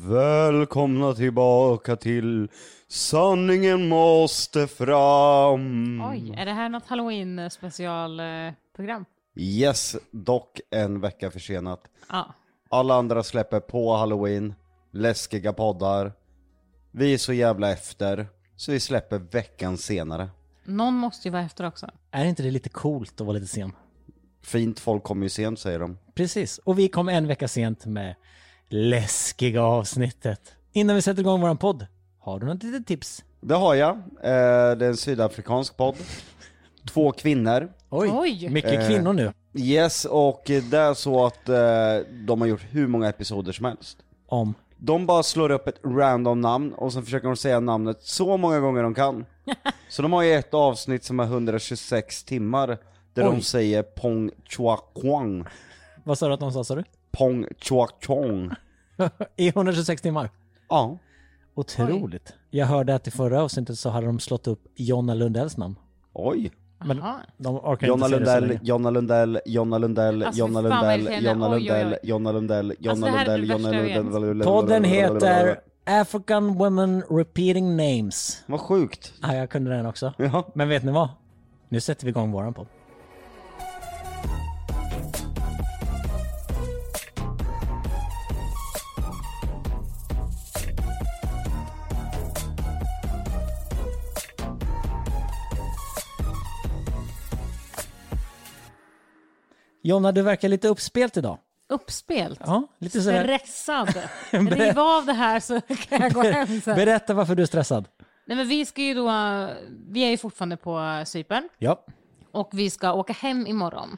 Välkomna tillbaka till Sanningen måste fram. Oj, är det här något halloween specialprogram? Yes, dock en vecka försenat. Ja. Alla andra släpper på halloween, läskiga poddar. Vi är så jävla efter, så vi släpper veckan senare. Någon måste ju vara efter också. Är inte det lite coolt att vara lite sen? Fint, folk kommer ju sent säger de. Precis, och vi kom en vecka sent med läskiga avsnittet. Innan vi sätter igång våran podd, har du något litet tips? Det har jag. Eh, det är en sydafrikansk podd. Två kvinnor. Oj, Oj. mycket Eh, kvinnor nu. Yes, och det är så att eh, de har gjort hur många episoder som helst. Om. De bara slår upp ett random namn och sen försöker de säga namnet så många gånger de kan. Så de har ju ett avsnitt som är 126 timmar, där de Oj. säger Pong Chua Kwang. Vad sa du att de sa, sa du? Pong Chua Chong. I 126 timmar. Ja. Otroligt. Jag hörde att i förra avsnittet så hade de slått upp Jonna Lundells namn. Oj. Men Jaha. de orkar Jonna inte se det så Lundell. Jonna Lundell, Jonna Lundell, Alltså, Jonna Lundell. Jonna Oj, oj, oj. Lundell, Jonna Lundell, Jonna Lundell, Jonna. Lundell. Podden heter African Women Repeating Names. Vad sjukt. Ja, jag kunde den också. Ja. Men vet ni vad? Nu sätter vi igång våran podd. Jonna, du verkar lite uppspelt idag. Uppspelt. Ja, lite sådär. Stressad. Riv av det här så kan jag gå hem sen. Berätta varför du är stressad. Nej men vi ska ju då, vi är ju fortfarande på Cypern Ja. och vi ska åka hem imorgon.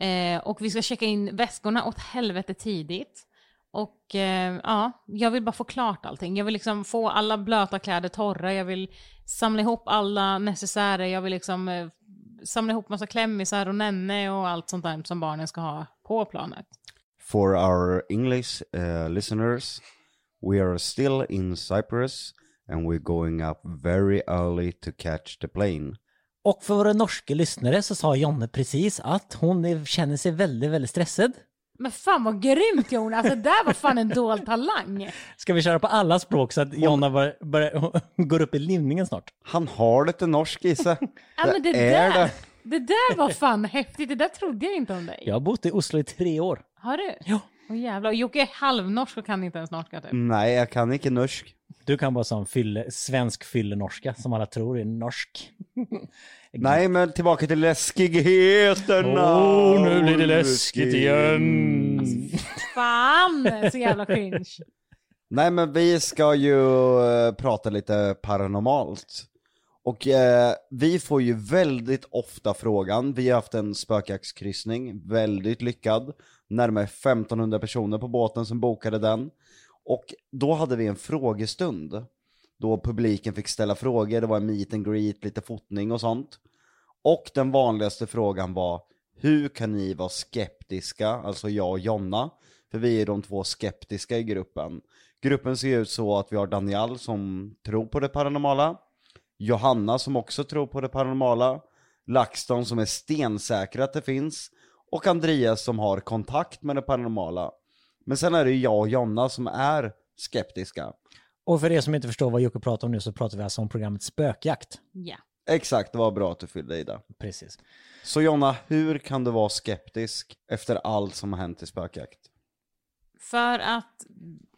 Eh, och vi ska checka in väskorna åt helvete tidigt. Och eh, ja, jag vill bara få klart allting. Jag vill liksom få alla blöta kläder torra, jag vill samla ihop alla necessärer, jag vill liksom eh, samla ihop massa klämmisar och nenne och allt sånt där som barnen ska ha på planet. For our English uh, listeners, we are still in Cyprus and we're going up very early to catch the plane. Och för våra norska lyssnare så sa Jonne precis att hon känner sig väldigt, väldigt stressad. Men fan vad grymt Jonas, alltså det där var fan en dold talang. Ska vi köra på alla språk så att Jonna bör, bör, går upp i limningen snart? Han har lite norsk i sig. Ja, men det, är där, det. det där var fan häftigt, det där trodde jag inte om dig. Jag har bott i Oslo i tre år. Har du? Ja. Åh jävlar, och Jocke är halvnorsk och kan inte ens norska typ. Nej, jag kan inte norsk. Du kan bara som fylle, svensk fyllenorska som alla tror är norsk. Nej, men tillbaka till läskigheterna. Åh, nu blir det läskigt igen. Fan, så jävla cringe. Nej, men vi ska ju eh, prata lite paranormalt. Och eh, vi får ju väldigt ofta frågan, vi har haft en spökjaktskryssning, väldigt lyckad. Närmare 1500 personer på båten som bokade den. Och då hade vi en frågestund. Då publiken fick ställa frågor, det var en meet and greet, lite fotning och sånt. Och den vanligaste frågan var, hur kan ni vara skeptiska, alltså jag och Jonna? För vi är de två skeptiska i gruppen. Gruppen ser ut så att vi har Daniel som tror på det paranormala, Johanna som också tror på det paranormala, LaxTon som är stensäker att det finns, och Andreas som har kontakt med det paranormala. Men sen är det ju jag och Jonna som är skeptiska. Och för er som inte förstår vad Jocke pratar om nu så pratar vi alltså om programmet Spökjakt. Ja. Exakt, det var bra att du fyllde i det. Precis. Så Jonna, hur kan du vara skeptisk efter allt som har hänt i spökjakt? För att,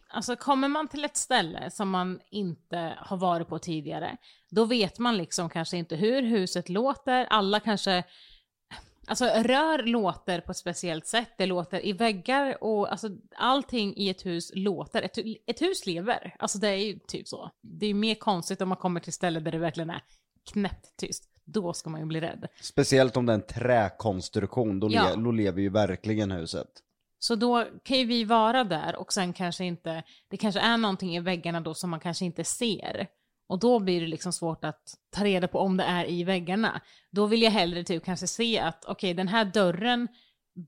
alltså kommer man till ett ställe som man inte har varit på tidigare, då vet man liksom kanske inte hur huset låter, alla kanske Alltså rör låter på ett speciellt sätt, det låter i väggar och alltså allting i ett hus låter. Ett, ett hus lever, alltså det är ju typ så. Det är ju mer konstigt om man kommer till ställen där det verkligen är knäpptyst. Då ska man ju bli rädd. Speciellt om det är en träkonstruktion, då, Ja. le- då lever ju verkligen huset. Så då kan ju vi vara där och sen kanske inte, det kanske är någonting i väggarna då som man kanske inte ser. Och då blir det liksom svårt att ta reda på om det är i väggarna. Då vill jag hellre typ kanske se att okej den här dörren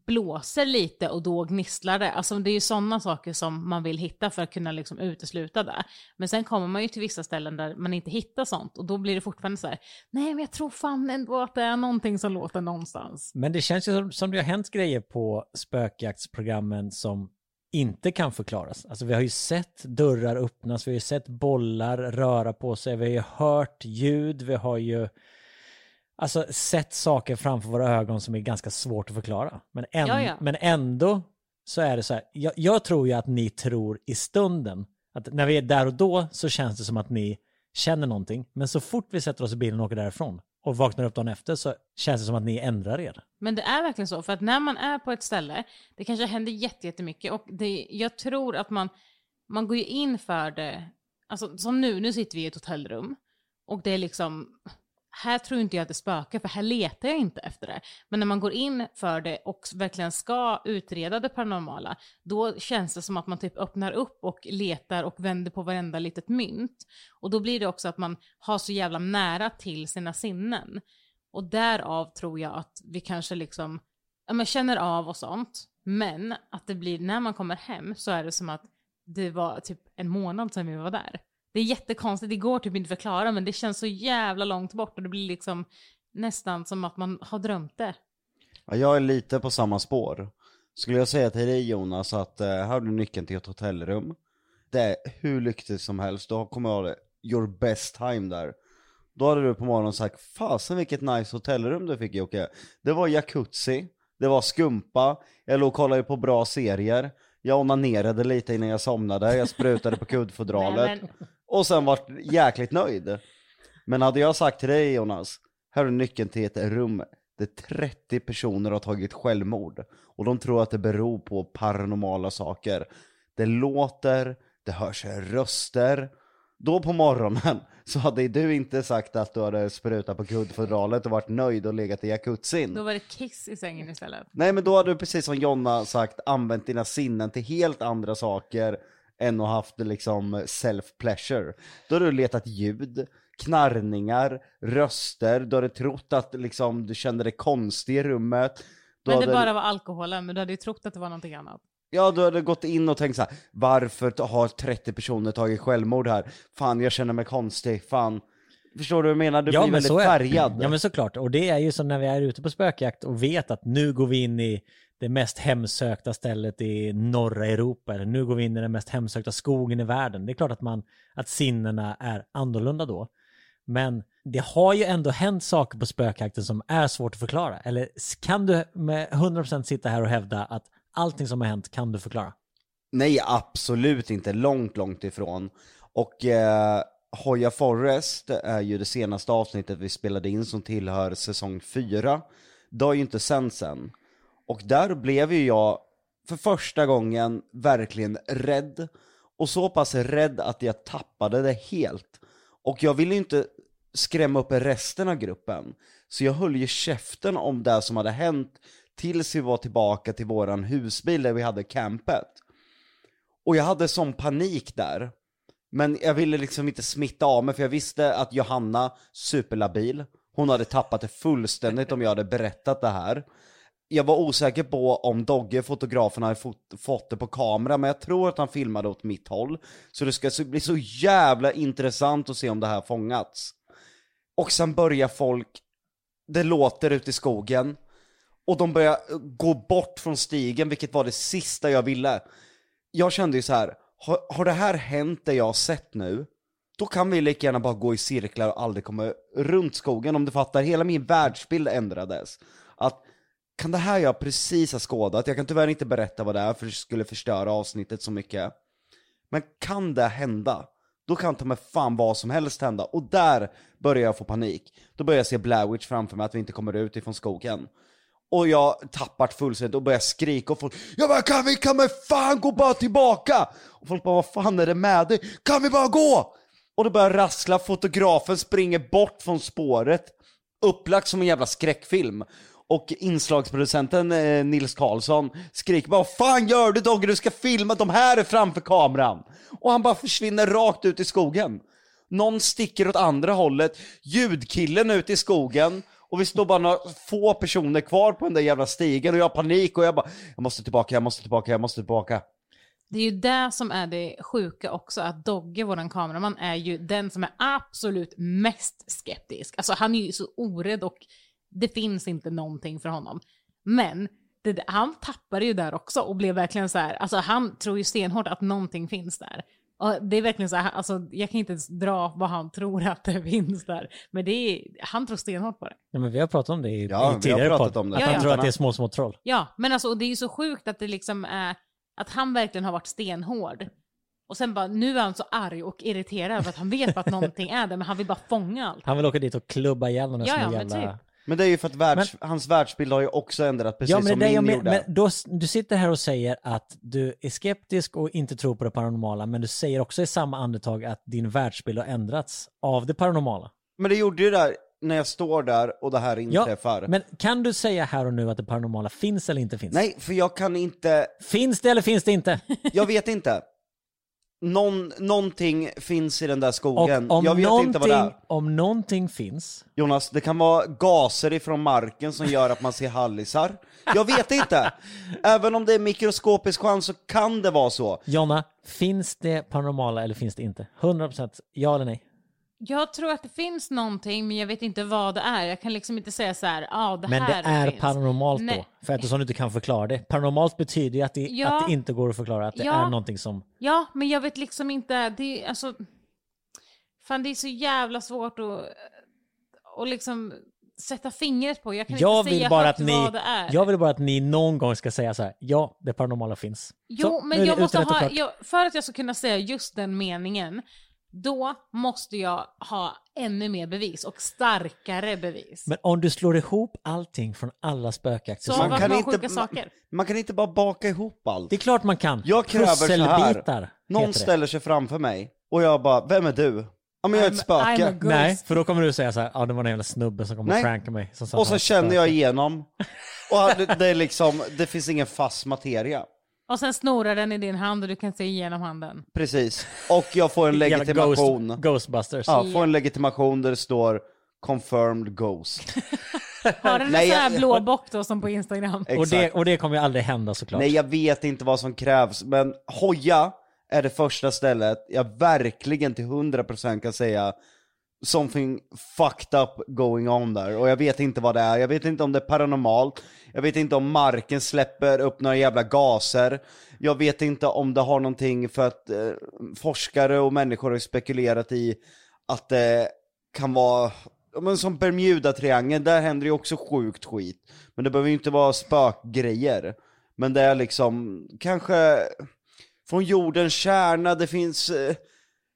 blåser lite och då gnisslar det. Alltså det är ju sådana saker som man vill hitta för att kunna liksom utesluta det. Men sen kommer man ju till vissa ställen där man inte hittar sånt och då blir det fortfarande så här, nej men jag tror fan ändå att det är någonting som låter någonstans. Men det känns ju som, som det har hänt grejer på spökjaktsprogrammen som inte kan förklaras. Alltså vi har ju sett dörrar öppnas, vi har ju sett bollar röra på sig, vi har ju hört ljud, vi har ju alltså sett saker framför våra ögon som är ganska svårt att förklara. Men, än, Ja, ja. men ändå så är det så här, jag, jag tror ju att ni tror i stunden, att när vi är där och då så känns det som att ni känner någonting, men så fort vi sätter oss i bilen och åker därifrån och vaknar upp dagen efter så känns det som att ni ändrar er. Men det är verkligen så, för att när man är på ett ställe, det kanske händer jättemycket och det, jag tror att man, man går ju in för det, alltså som nu, nu sitter vi i ett hotellrum och det är liksom, här tror inte jag att det spökar för här letar jag inte efter det. Men när man går in för det och verkligen ska utreda det paranormala, då känns det som att man typ öppnar upp och letar och vänder på varenda litet mynt. Och då blir det också att man har så jävla nära till sina sinnen. Och därav tror jag att vi kanske liksom, ja men känner av och sånt. Men att det blir, när man kommer hem så är det som att det var typ en månad sedan vi var där. Det är jättekonstigt, det går typ inte förklara men det känns så jävla långt bort och det blir liksom nästan som att man har drömt det. Ja, jag är lite på samma spår. Skulle jag säga till dig Jonas att eh, här har du nyckeln till ett hotellrum. Det är hur lyckligt som helst, du kommer ha det, your best time där. Då hade du på morgonen sagt, fasen vilket nice hotellrum du fick Jocke. Det var jacuzzi, det var skumpa, jag låg och kollade på bra serier, jag onanerade lite innan jag somnade, jag sprutade på kuddfodralet. Nej, men- Och sen vart jäkligt nöjd. Men hade jag sagt till dig Jonas, här är nyckeln till ett rum där 30 personer har tagit självmord. Och de tror att det beror på paranormala saker. Det låter, det hörs röster. Då på morgonen så hade du inte sagt att du hade sprutat på kuddfodralet och varit nöjd och legat i jacuzzin. Då var det kiss i sängen istället. Nej men då hade du precis som Jonna sagt använt dina sinnen till helt andra saker än att haft liksom self-pleasure. Då hade du letat ljud, knarrningar, röster, du hade trott att liksom du kände dig konstig i rummet. Du Men det hade, bara var alkoholen, men du hade ju trott att det var någonting annat. Ja, du hade gått in och tänkt så här: varför har 30 personer tagit självmord här? Fan, jag känner mig konstig, fan. Förstår du vad jag menar? Du blir väldigt så är, färgad. Ja men såklart, och det är ju som när vi är ute på spökjakt och vet att nu går vi in i det mest hemsökta stället i norra Europa, eller nu går vi in i den mest hemsökta skogen i världen. Det är klart att, man, att sinnena är annorlunda då. Men det har ju ändå hänt saker på spökjakten som är svårt att förklara. Eller kan du med 100% sitta här och hävda att allting som har hänt kan du förklara? Nej, absolut inte. Långt, långt ifrån. Och eh, Hoya Forest är ju det senaste avsnittet vi spelade in som tillhör säsong 4. Det har ju inte sänts än. Och där blev ju jag för första gången verkligen rädd. Och så pass rädd att jag tappade det helt. Och jag ville ju inte skrämma upp resten av gruppen. Så jag höll ju käften om det som hade hänt tills vi var tillbaka till våran husbil där vi hade campet. Och jag hade sån panik där. Men jag ville liksom inte smitta av mig för jag visste att Johanna, superlabil, hon hade tappat det fullständigt om jag hade berättat det här. Jag var osäker på om Dogge, fotografen, hade fått, fått det på kamera, men jag tror att han filmade åt mitt håll. Så det ska bli så jävla intressant att se om det här fångats. Och sen börjar folk, det låter ute i skogen, och de börjar gå bort från stigen, vilket var det sista jag ville. Jag kände ju så här, har, har det här hänt det jag har sett nu, då kan vi lika gärna bara gå i cirklar och aldrig komma runt skogen, om du fattar. Hela min världsbild ändrades. Att, kan det här jag precis har skådat, jag kan tyvärr inte berätta vad det är för det skulle förstöra avsnittet så mycket. Men kan det hända, då kan ta mig fan vad som helst hända. Och där börjar jag få panik. Då börjar jag se Blair Witch framför mig, att vi inte kommer ut ifrån skogen. Och jag tappar fullständigt och börjar skrika och folk Ja men kan vi, kan vi fan gå bara tillbaka? Och folk bara vad fan är det med dig? Kan vi bara gå? Och det börjar rassla, fotografen springer bort från spåret Upplagt som en jävla skräckfilm och inslagsproducenten eh, Nils Karlsson skriker bara Vad fan gör du Dogge? Du ska filma, de här är framför kameran! Och han bara försvinner rakt ut i skogen. Någon sticker åt andra hållet, ljudkillen ut i skogen och vi står bara några få personer kvar på den där jävla stigen och jag har panik och jag bara Jag måste tillbaka, jag måste tillbaka, jag måste tillbaka. Det är ju det som är det sjuka också, att Dogge, våran kameraman, är ju den som är absolut mest skeptisk. Alltså han är ju så orädd och det finns inte någonting för honom. Men det, han tappade ju där också och blev verkligen så här, alltså han tror ju stenhårt att någonting finns där. Och det är verkligen så här, alltså jag kan inte ens dra vad han tror att det finns där. Men det är, han tror stenhårt på det. Ja, men vi har pratat om det i, Ja, vi har i tidigare pratat podd. om det. Att Ja, han ja. tror att det är små, små troll. Ja, men alltså och det är ju så sjukt att det liksom är, att han verkligen har varit stenhård. Och sen bara, nu är han så arg och irriterad för att han vet att någonting är där, men han vill bara fånga allt. Han vill åka dit och klubba ihjäl den här Ja, ja, men jävla... typ. Men det är ju för att världs, hans världsbild har ju också ändrat, precis Ja, men som det min men, gjorde. men då, du sitter här och säger att du är skeptisk och inte tror på det paranormala, men du säger också i samma andetag att din världsbild har ändrats av det paranormala. Men det gjorde ju där när jag står där och det här inträffar. men kan du säga här och nu att det paranormala finns eller inte finns? Nej, för jag kan inte, Finns det eller finns det inte? jag vet inte. Någon, någonting finns i den där Och skogen, om jag vet inte vad det är. om någonting finns, Jonas, det kan vara gaser ifrån marken som gör att man ser hallisar. Jag vet inte. Även om det är mikroskopisk chans så kan det vara så. Jonna, finns det paranormala eller finns det inte? 100% ja eller nej? Jag tror att det finns någonting, men jag vet inte vad det är. Jag kan liksom inte säga så här, ja ah, det Men det här är finns. paranormalt Nej. då, för eftersom du inte kan förklara det. Paranormalt betyder ju att det, Ja. att det inte går att förklara, att det Ja. är någonting som... Ja, men jag vet liksom inte, det är alltså... Fan det är så jävla svårt att, att liksom sätta fingret på. Jag kan Jag inte vill, säga bara att ni, vad det är. jag vill bara att ni någon gång ska säga så här, ja, det paranormala finns. Jo, Så, men jag det måste ha, jag, för att jag ska kunna säga just den meningen, då måste jag ha ännu mer bevis och starkare bevis. Men om du slår ihop allting från alla spökjakter, så man kan var inte- sjuka man- saker? Man kan inte bara baka ihop allt. det är klart man kan. Jag kräver så här. Någon ställer sig framför mig och jag bara, vem är du? Ja men jag är ett spöke. Nej, för då kommer du säga så här, ja det var en jävla snubbe som kom och Nej. prankade mig. Och så känner jag igenom. Och det, det är liksom, det finns ingen fast materia. Och sen snorar den i din hand och du kan se igenom handen. Precis. Och jag får en legitimation. Ghost, Ghostbusters. Ja, får en legitimation där det står confirmed ghost. Har den en Nej, sån här jag- blå bock då som på Instagram? Och det, Exakt. och det kommer ju aldrig hända såklart. Nej, jag vet inte vad som krävs, men Hoja är det första stället jag verkligen till 100% kan säga something fucked up going on där. Och jag vet inte vad det är, jag vet inte om det är paranormalt, jag vet inte om marken släpper upp några jävla gaser, jag vet inte om det har någonting för att eh, forskare och människor har spekulerat i att det kan vara men som Bermuda-triangeln, där händer ju också sjukt skit. Men det behöver ju inte vara spökgrejer. Men det är liksom, kanske från jordens kärna, det finns, eh,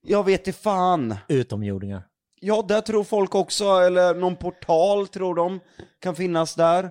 jag vet inte fan. Utomjordingar. Ja, där tror folk också, eller någon portal tror de kan finnas där.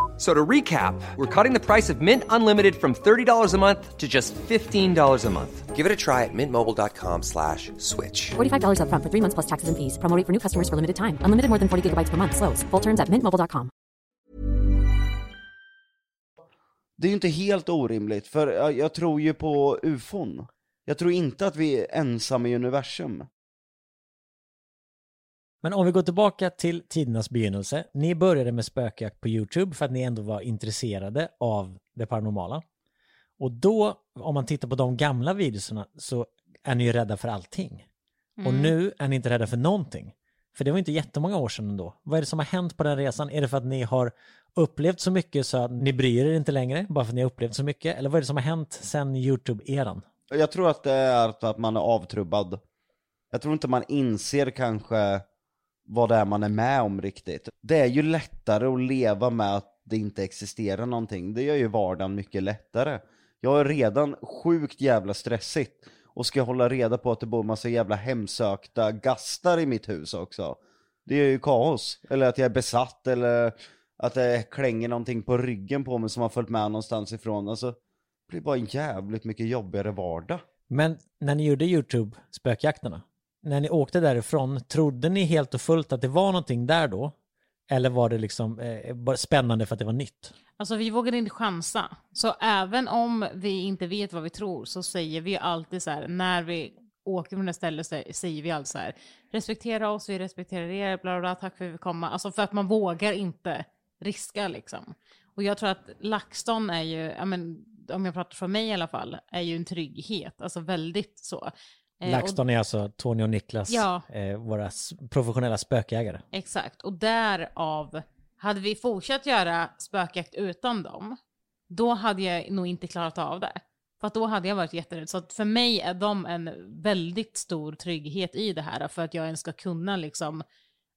F- So to recap, we're cutting the price of Mint Unlimited from $30 a month to just $15 a month. Give it a try at mintmobile.com slash switch. $45 upfront for three months plus taxes and fees. Promo rate for new customers for limited time. Unlimited more than 40 gigabytes per month. Slows. Full terms at mintmobile.com. det är ju inte helt orimligt, för jag, jag tror ju på ufon. Jag tror inte att vi är ensamma i universum. Men om vi går tillbaka till tidernas begynnelse. Ni började med spökjakt på YouTube för att ni ändå var intresserade av det paranormala. Och då, om man tittar på de gamla videorna så är ni ju rädda för allting. Och Mm. nu är ni inte rädda för någonting. För det var inte jättemånga år sedan ändå. Vad är det som har hänt på den resan? Är det för att ni har upplevt så mycket så att ni bryr er inte längre, bara för att ni har upplevt så mycket? Eller vad är det som har hänt sen YouTube-eran? Jag tror att det är att man är avtrubbad. Jag tror inte man inser kanske vad det är man är med om riktigt. Det är ju lättare att leva med att det inte existerar någonting. Det gör ju vardagen mycket lättare. Jag är redan sjukt jävla stressigt och ska hålla reda på att det bor massa jävla hemsökta gastar i mitt hus också. Det är ju kaos. Eller att jag är besatt eller att det klänger någonting på ryggen på mig som har följt med någonstans ifrån. Alltså, det blir bara en jävligt mycket jobbigare vardag. Men när ni gjorde YouTube, spökjakterna, när ni åkte därifrån, trodde ni helt och fullt att det var någonting där då? Eller var det liksom eh, bara spännande för att det var nytt? Alltså vi vågade inte chansa. Så även om vi inte vet vad vi tror så säger vi alltid så här, när vi åker från det stället så säger vi alltid så här, respektera oss, vi respekterar er, bla bla, bla tack för att vi fick komma. Alltså för att man vågar inte riska liksom. Och jag tror att LaxTon är ju, ja men, om jag pratar för mig i alla fall, är ju en trygghet, alltså väldigt så. Eh, LaxTon är alltså Tony och Niklas, Ja. eh, våra professionella spökjägare. Exakt, och därav, hade vi fortsatt göra spökjakt utan dem, då hade jag nog inte klarat av det. För att då hade jag varit jätterädd. Så för mig är de en väldigt stor trygghet i det här, för att jag ens ska kunna liksom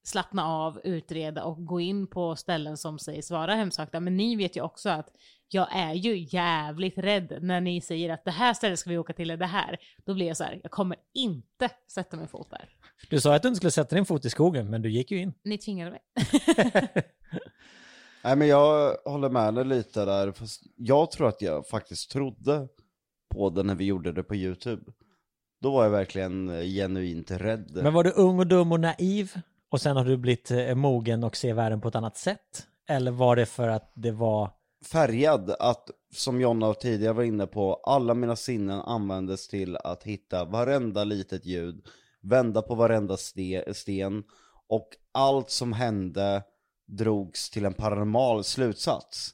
slappna av, utreda och gå in på ställen som sägs vara hemsökta. Men ni vet ju också att jag är ju jävligt rädd när ni säger att det här stället ska vi åka till, eller det här. Då blir jag så här, jag kommer inte sätta min fot där. Du sa att du inte skulle sätta din fot i skogen, men du gick ju in. Ni tvingade mig. Nej men jag håller med dig lite där, fast jag tror att jag faktiskt trodde på det när vi gjorde det på YouTube. Då var jag verkligen eh, genuint rädd. Men var du ung och dum och naiv och sen har du blivit eh, mogen och ser världen på ett annat sätt? Eller var det för att det var... Färgad, att som Jonna tidigare var inne på, alla mina sinnen användes till att hitta varenda litet ljud, vända på varenda ste- sten, och allt som hände drogs till en paranormal slutsats.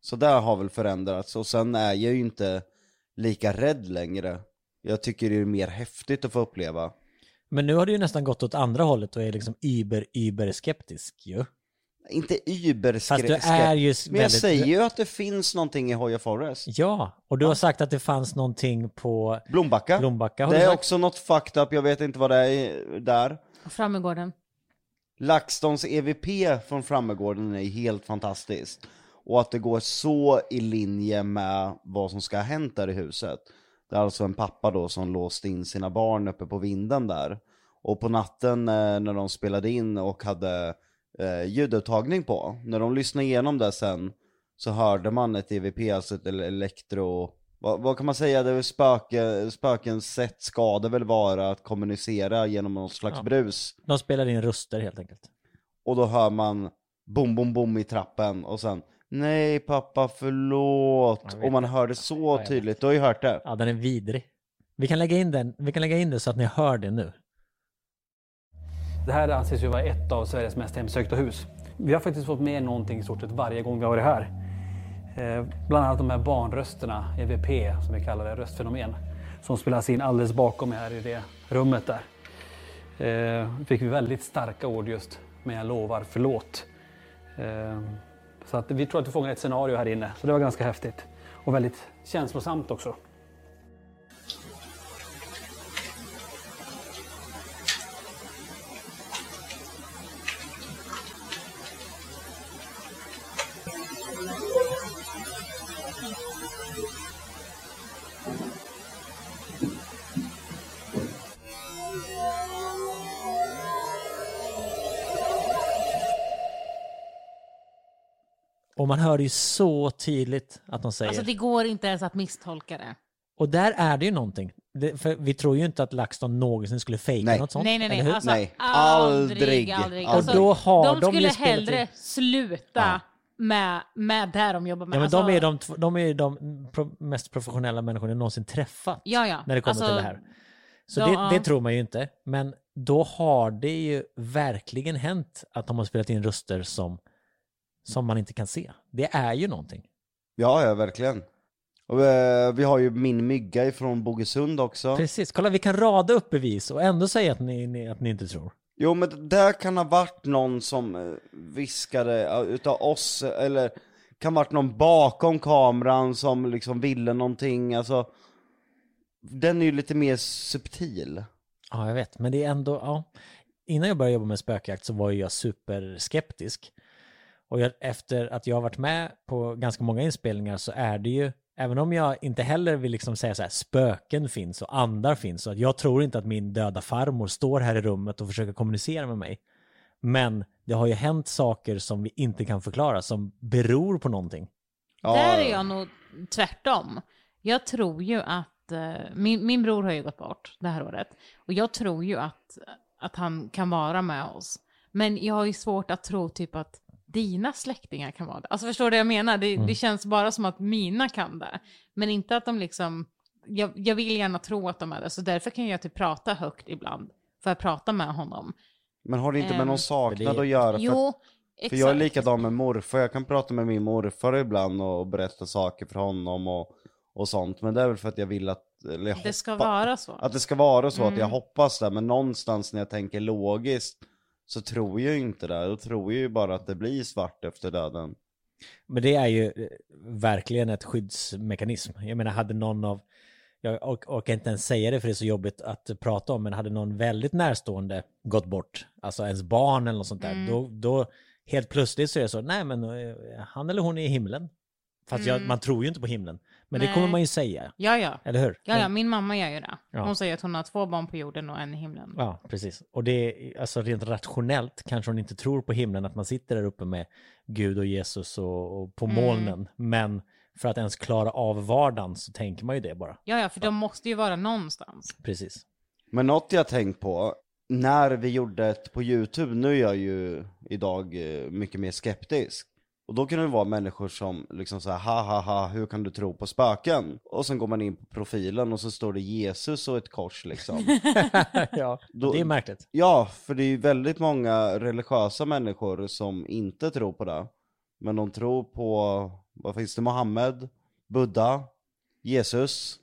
Så där har väl förändrats, och sen är jag ju inte lika rädd längre. Jag tycker det är mer häftigt att få uppleva. Men nu har det ju nästan gått åt andra hållet och är liksom über, yber skeptisk ju. Inte Fast du überskräck. är ju Men jag väldigt- säger ju att det finns någonting i Hoya Forest. Ja, och du har sagt att det fanns någonting på Blombacka. Blombacka. Det är sagt? också något fucked up, jag vet inte vad det är där. Frammegården. LaxTons EVP från Frammegården är helt fantastiskt. Och att det går så i linje med vad som ska ha hänt där i huset. Det är alltså en pappa då som låste in sina barn uppe på vinden där. Och på natten eh, när de spelade in och hade eh, ljudupptagning på, när de lyssnade igenom det sen så hörde man ett EVP, alltså ett ele- elektro... Vad, vad kan man säga, det spöke, spökens sätt ska det väl vara att kommunicera genom någon slags Ja. brus. De spelar in röster helt enkelt. Och då hör man bom, bom, bom i trappen och sen Nej pappa förlåt. Och man hör det så tydligt, du har ju hört det. Ja, den är vidrig. Vi kan lägga in den, vi kan lägga in det så att ni hör det nu. Det här anses ju vara ett av Sveriges mest hemsökta hus. Vi har faktiskt fått med någonting i stort sett varje gång vi har varit här. Eh, bland annat de här barnrösterna, EVP som vi kallar det, röstfenomen. Som spelas in alldeles bakom mig här i det rummet där. Eh, fick vi väldigt starka ord just, men jag lovar förlåt. Eh, så att vi tror att vi fångar ett scenario här inne, så det var ganska häftigt. Och väldigt känslosamt också. Man hör ju så tydligt att de säger. Alltså det går inte ens att misstolka det. Och där är det ju någonting. Det, för vi tror ju inte att LaxTon någonsin skulle fejka Nej. något sånt. nej, nej, nej. Alltså, Nej, aldrig, aldrig. aldrig. Och Alltså, då har de de skulle hellre in- sluta Ja. med, med det de jobbar med. Ja, men Alltså, de är de, de, är de pro, mest professionella människorna jag någonsin träffat. Ja, ja. När det kommer Alltså, till det här. Så då- det, det tror man ju inte. Men då har det ju verkligen hänt att de har spelat in röster som, som man inte kan se. Det är ju någonting. Ja, ja verkligen. Och, eh, vi har ju min mygga ifrån Bogesund också. Precis, kolla vi kan rada upp bevis och ändå säga att ni, ni, att ni inte tror. Jo men det där kan ha varit någon som eh, viskade eh, utav oss, eller kan ha varit någon bakom kameran som liksom ville någonting, alltså Den är ju lite mer subtil Ja, jag vet, men det är ändå, ja. Innan jag började jobba med spökjakt så var ju jag superskeptisk. Och jag, efter att jag har varit med på ganska många inspelningar så är det ju, även om jag inte heller vill liksom säga så här, spöken finns och andar finns, och att jag tror inte att min döda farmor står här i rummet och försöker kommunicera med mig. Men det har ju hänt saker som vi inte kan förklara, som beror på någonting. Där är jag nog tvärtom. Jag tror ju att, eh, min, min bror har ju gått bort det här året. Och jag tror ju att, att han kan vara med oss. Men jag har ju svårt att tro typ att dina släktingar kan vara det. Alltså förstår du vad jag menar? Det, det känns bara som att mina kan det. Men inte att de liksom, jag, jag vill gärna tro att de är det. Så därför kan jag typ prata högt ibland. För att prata med honom. Men har det inte med Ehm, någon saknad det- att göra? För, Jo, för jag är exakt. likadan med morfar, jag kan prata med min morfar ibland och berätta saker för honom och, och sånt Men det är väl för att jag vill att, eller jag Det ska hoppa- vara så. Att det ska vara så att jag Mm. hoppas det, men någonstans när jag tänker logiskt så tror jag ju inte det, då tror jag ju bara att det blir svart efter döden. Men det är ju eh, verkligen ett skyddsmekanism. Jag menar, hade någon av, jag ork- orkar inte ens säga det för det är så jobbigt att prata om, men hade någon väldigt närstående gått bort, alltså ens barn eller något sånt där, då, då helt plötsligt så är det så, nej men eh, han eller hon är i himlen. Fast jag, man tror ju inte på himlen. Men det Nej. kommer man ju säga, Ja, ja. eller hur? Ja, ja, min mamma gör ju det. Ja. Hon säger att hon har två barn på jorden och en i himlen. Ja, precis. Och det är, alltså rent rationellt kanske hon inte tror på himlen, att man sitter där uppe med Gud och Jesus och, och på Mm. molnen. Men för att ens klara av vardagen så tänker man ju det bara. Ja, ja, för de måste ju vara någonstans. Precis. Men något jag tänkt på, när vi gjorde ett på youtube, nu är jag ju idag eh, mycket mer skeptisk. Och då kan det vara människor som liksom säger ha ha ha, hur kan du tro på spöken? Och sen går man in på profilen och så står det Jesus och ett kors liksom. ja, Då- det är märkligt. Ja, för det är ju väldigt många religiösa människor som inte tror på det. Men de tror på, vad finns det, Mohammed, Buddha, Jesus.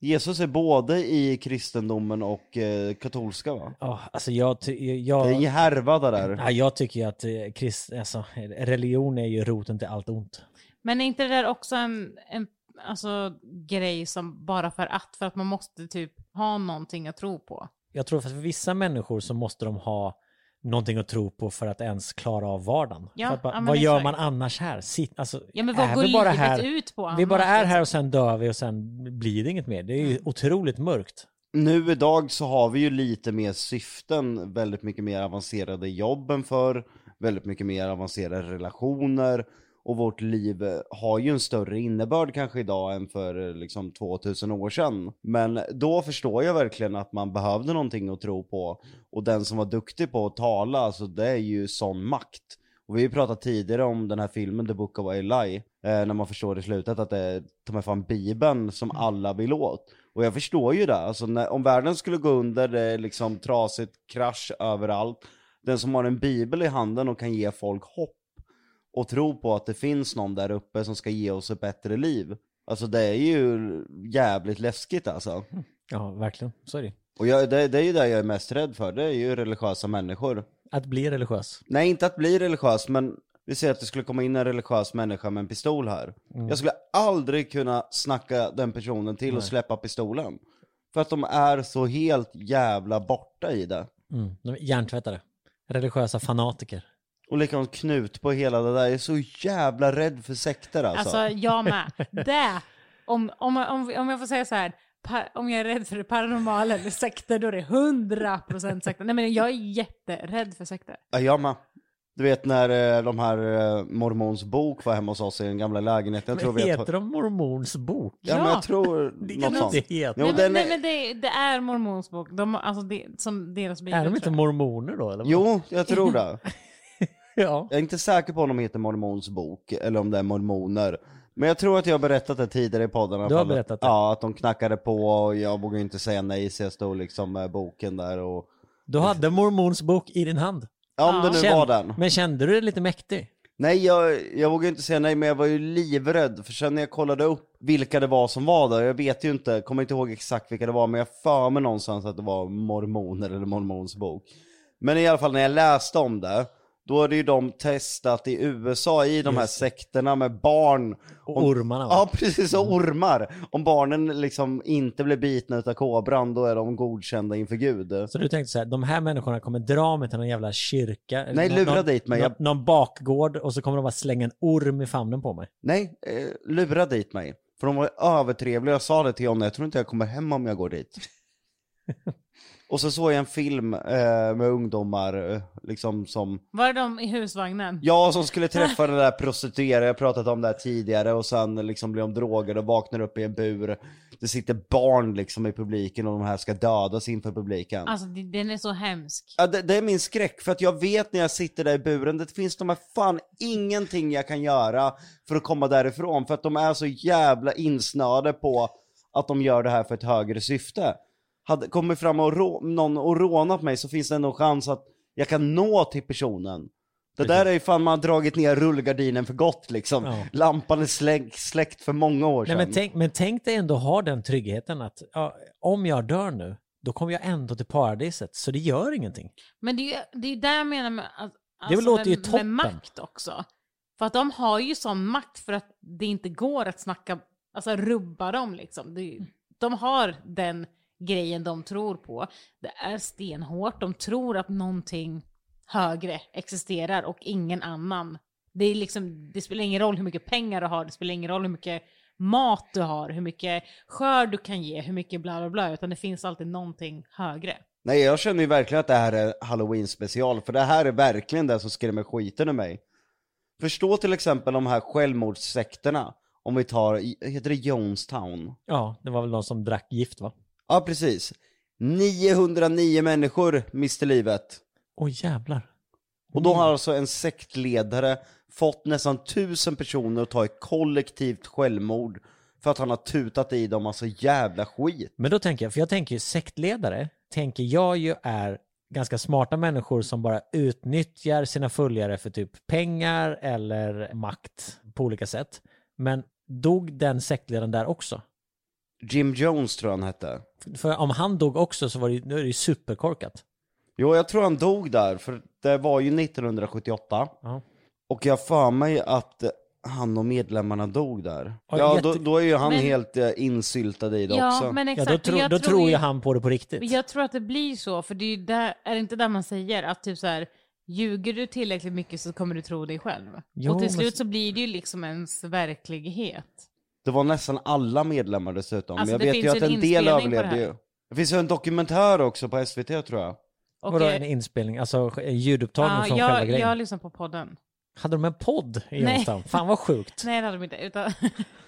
Jesus är både i kristendomen och eh, katolska va? Ja, alltså jag, ty- Det är jag, en härva det där. ja, jag tycker ju att eh, krist, alltså, religion är ju roten till allt ont. Men är inte det där också en, en alltså, grej som bara för att, för att man måste typ ha någonting att tro på? Jag tror att för vissa människor så måste de ha någonting att tro på för att ens klara av vardagen. Ja, för att bara, ja, vad gör man annars här? Sitt, alltså, Ja, men vad är går vi bara här, ut på Vi bara är här liksom? och sen dör vi och sen blir det inget mer. Det är ju Mm. otroligt mörkt. Nu idag så har vi ju lite mer syften, väldigt mycket mer avancerade jobb än förr, väldigt mycket mer avancerade relationer, och vårt liv eh, har ju en större innebörd kanske idag än för eh, liksom 2000 år sedan. Men då förstår jag verkligen att man behövde någonting att tro på, och den som var duktig på att tala, alltså det är ju sån makt. Och vi har ju pratat tidigare om den här filmen The Book of Eli, eh, när man förstår i slutet att det är ta mig fan bibeln som alla vill åt. Och jag förstår ju det, alltså när, om världen skulle gå under, det är liksom trasigt, krasch överallt. Den som har en bibel i handen och kan ge folk hopp och tro på att det finns någon där uppe som ska ge oss ett bättre liv. Alltså det är ju jävligt läskigt alltså. Ja, verkligen. Så är det. Och jag, det, det är ju det jag är mest rädd för, det är ju religiösa människor. Att bli religiös. Nej, inte att bli religiös, men vi säger att det skulle komma in en religiös människa med en pistol här. Jag skulle aldrig kunna snacka den personen till och släppa pistolen. För att de är så helt jävla borta i det. Mm. De är hjärntvättade. Religiösa fanatiker. Och likadant Knut på hela det där, jag är så jävla rädd för sekter alltså. Alltså, jag med. Det, om, om, om, om jag får säga så här, om jag är rädd för det paranormala eller sekter, då är det 100% sekter. Nej men jag är jätterädd för sekter. Ja, jag med. Du vet när eh, de här eh, mormons bok var hemma hos oss i den gamla lägenheten, jag tror Men vi heter de mormons bok? Ja, men Ja. jag tror Det något sånt. inte heta. Jo, nej, men, nej är- men det, det är mormons bok, de, alltså det, som deras bibel Är de inte mormoner då? Eller? Jo, jag tror det. Ja. Jag är inte säker på om de heter Mormons bok, eller om det är mormoner. Men jag tror att jag har berättat det tidigare i podden. i alla Du har fall. berättat det. Ja, att de knackade på och jag vågade inte säga nej så jag stod liksom med boken där och... Du hade mormons bok i din hand. Ja, om det nu var den. Men kände du dig lite mäktig? Nej, jag, jag vågade inte säga nej, men jag var ju livrädd. För sen när jag kollade upp vilka det var som var där, jag vet ju inte, kommer inte ihåg exakt vilka det var, men jag för mig någonstans att det var mormoner eller mormons bok. Men i alla fall när jag läste om det, då det ju de testat i USA i de här Just sekterna med barn. Och ormarna va? Ja precis, och ormar. Om barnen liksom inte blir bitna utav kobran, då är de godkända inför Gud. Så du tänkte så här, de här människorna kommer dra mig till någon jävla kyrka? Nej, lura någon, dit mig. Någon, någon bakgård och så kommer de bara slänga en orm i famnen på mig. Nej, eh, lura dit mig. För de var övertrevliga, jag sa det till Jonna, jag tror inte jag kommer hem om jag går dit. och så såg jag en film eh, med ungdomar, eh, liksom som Var det de i husvagnen? Ja, som skulle träffa den där prostituerade, jag har pratat om det här tidigare, och sen liksom blir de drogade och vaknar upp i en bur. Det sitter barn liksom i publiken och de här ska dödas inför publiken. Alltså den är så hemsk. Ja, det, det är min skräck, för att jag vet när jag sitter där i buren, det finns de här fan ingenting jag kan göra för att komma därifrån, för att de är så jävla insnöade på att de gör det här för ett högre syfte. Hade kommit fram och rå, någon och rånat mig så finns det ändå en chans att jag kan nå till personen. Det där är ju fan man har dragit ner rullgardinen för gott liksom. Ja. Lampan är släck, släckt för många år Nej, sedan. men, tänk, men tänk dig ändå ha den tryggheten att ja, om jag dör nu, då kommer jag ändå till paradiset, så det gör ingenting. Men det är ju det är där jag menar med, att- Det alltså låter ju med, toppen. med makt också. För att de har ju sån makt för att det inte går att snacka, alltså rubba dem liksom. De har den grejen de tror på. Det är stenhårt, de tror att någonting högre existerar och ingen annan. Det, är liksom, det spelar ingen roll hur mycket pengar du har, det spelar ingen roll hur mycket mat du har, hur mycket skörd du kan ge, hur mycket bla bla bla, utan det finns alltid någonting högre. Nej jag känner ju verkligen att det här är halloween special, för det här är verkligen det som skrämmer skiten ur mig. Förstå till exempel de här självmordssekterna, om vi tar, heter det Jonestown? Ja, det var väl de som drack gift va? Ja precis. 909 människor miste livet. Åh jävlar. Och då har alltså en sektledare fått nästan tusen personer att ta ett kollektivt självmord för att han har tutat i dem alltså jävla skit. Men då tänker jag, för jag tänker ju sektledare, tänker jag ju är ganska smarta människor som bara utnyttjar sina följare för typ pengar eller makt på olika sätt. Men dog den sektledaren där också? Jim Jones tror jag han hette. För om han dog också så var det, ju- nu är det ju superkorkat. Jo, jag tror han dog där, för det var ju 1978. Ja. Och jag för mig att han och medlemmarna dog där. Ja, Ja, jätte- då, då är ju han Men- helt eh, insyltad i det Ja, också. men Ja, exakt. då, tro, Jag då tror ju- ju han på det på riktigt. Men Jag tror att det blir så, för det är ju där, är det inte där man säger att typ så här, ljuger du tillräckligt mycket så kommer du tro dig själv. Jo, och till men- slut så blir det ju liksom ens verklighet. Det var nästan alla medlemmar dessutom. Alltså, jag vet ju att en en del det överlevde ju. Det finns ju en dokumentär också på SVT tror jag. Vadå eh, en inspelning, alltså en ljudupptagning ja, från själva jag, grejen? jag lyssnar på podden. Hade de en podd i Nej. Jonestown? Fan vad sjukt. Nej det hade de inte, utan,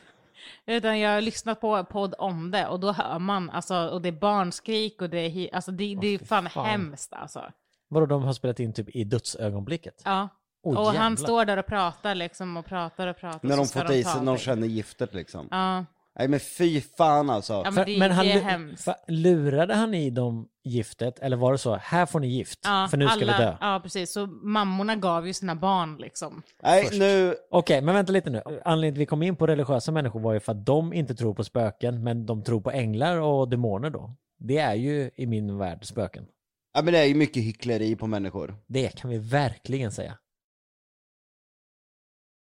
utan jag har lyssnat på podd om det och då hör man, alltså, och det är barnskrik och det är, alltså det, det är fan, fan. hemskt alltså. Vadå de har spelat in typ i dödsögonblicket? Ja. Åh, och han jävlar. står där och pratar liksom och pratar och pratar. När de ska fått i ta sig, när de känner giftet liksom. Ja. Nej men fy fan alltså. Ja, men För- det, han det är hemskt. för- lurade han i dem giftet eller var det så, här får ni gift, Ja, för nu ska alla, vi dö? Ja, precis. Så mammorna gav ju sina barn liksom. Nej först. nu, Okej, men vänta lite nu. Anledningen till att vi kom in på religiösa människor var ju för att de inte tror på spöken, men de tror på änglar och demoner då. Det är ju i min värld spöken. ja men det är ju mycket hyckleri på människor. Det kan vi verkligen säga.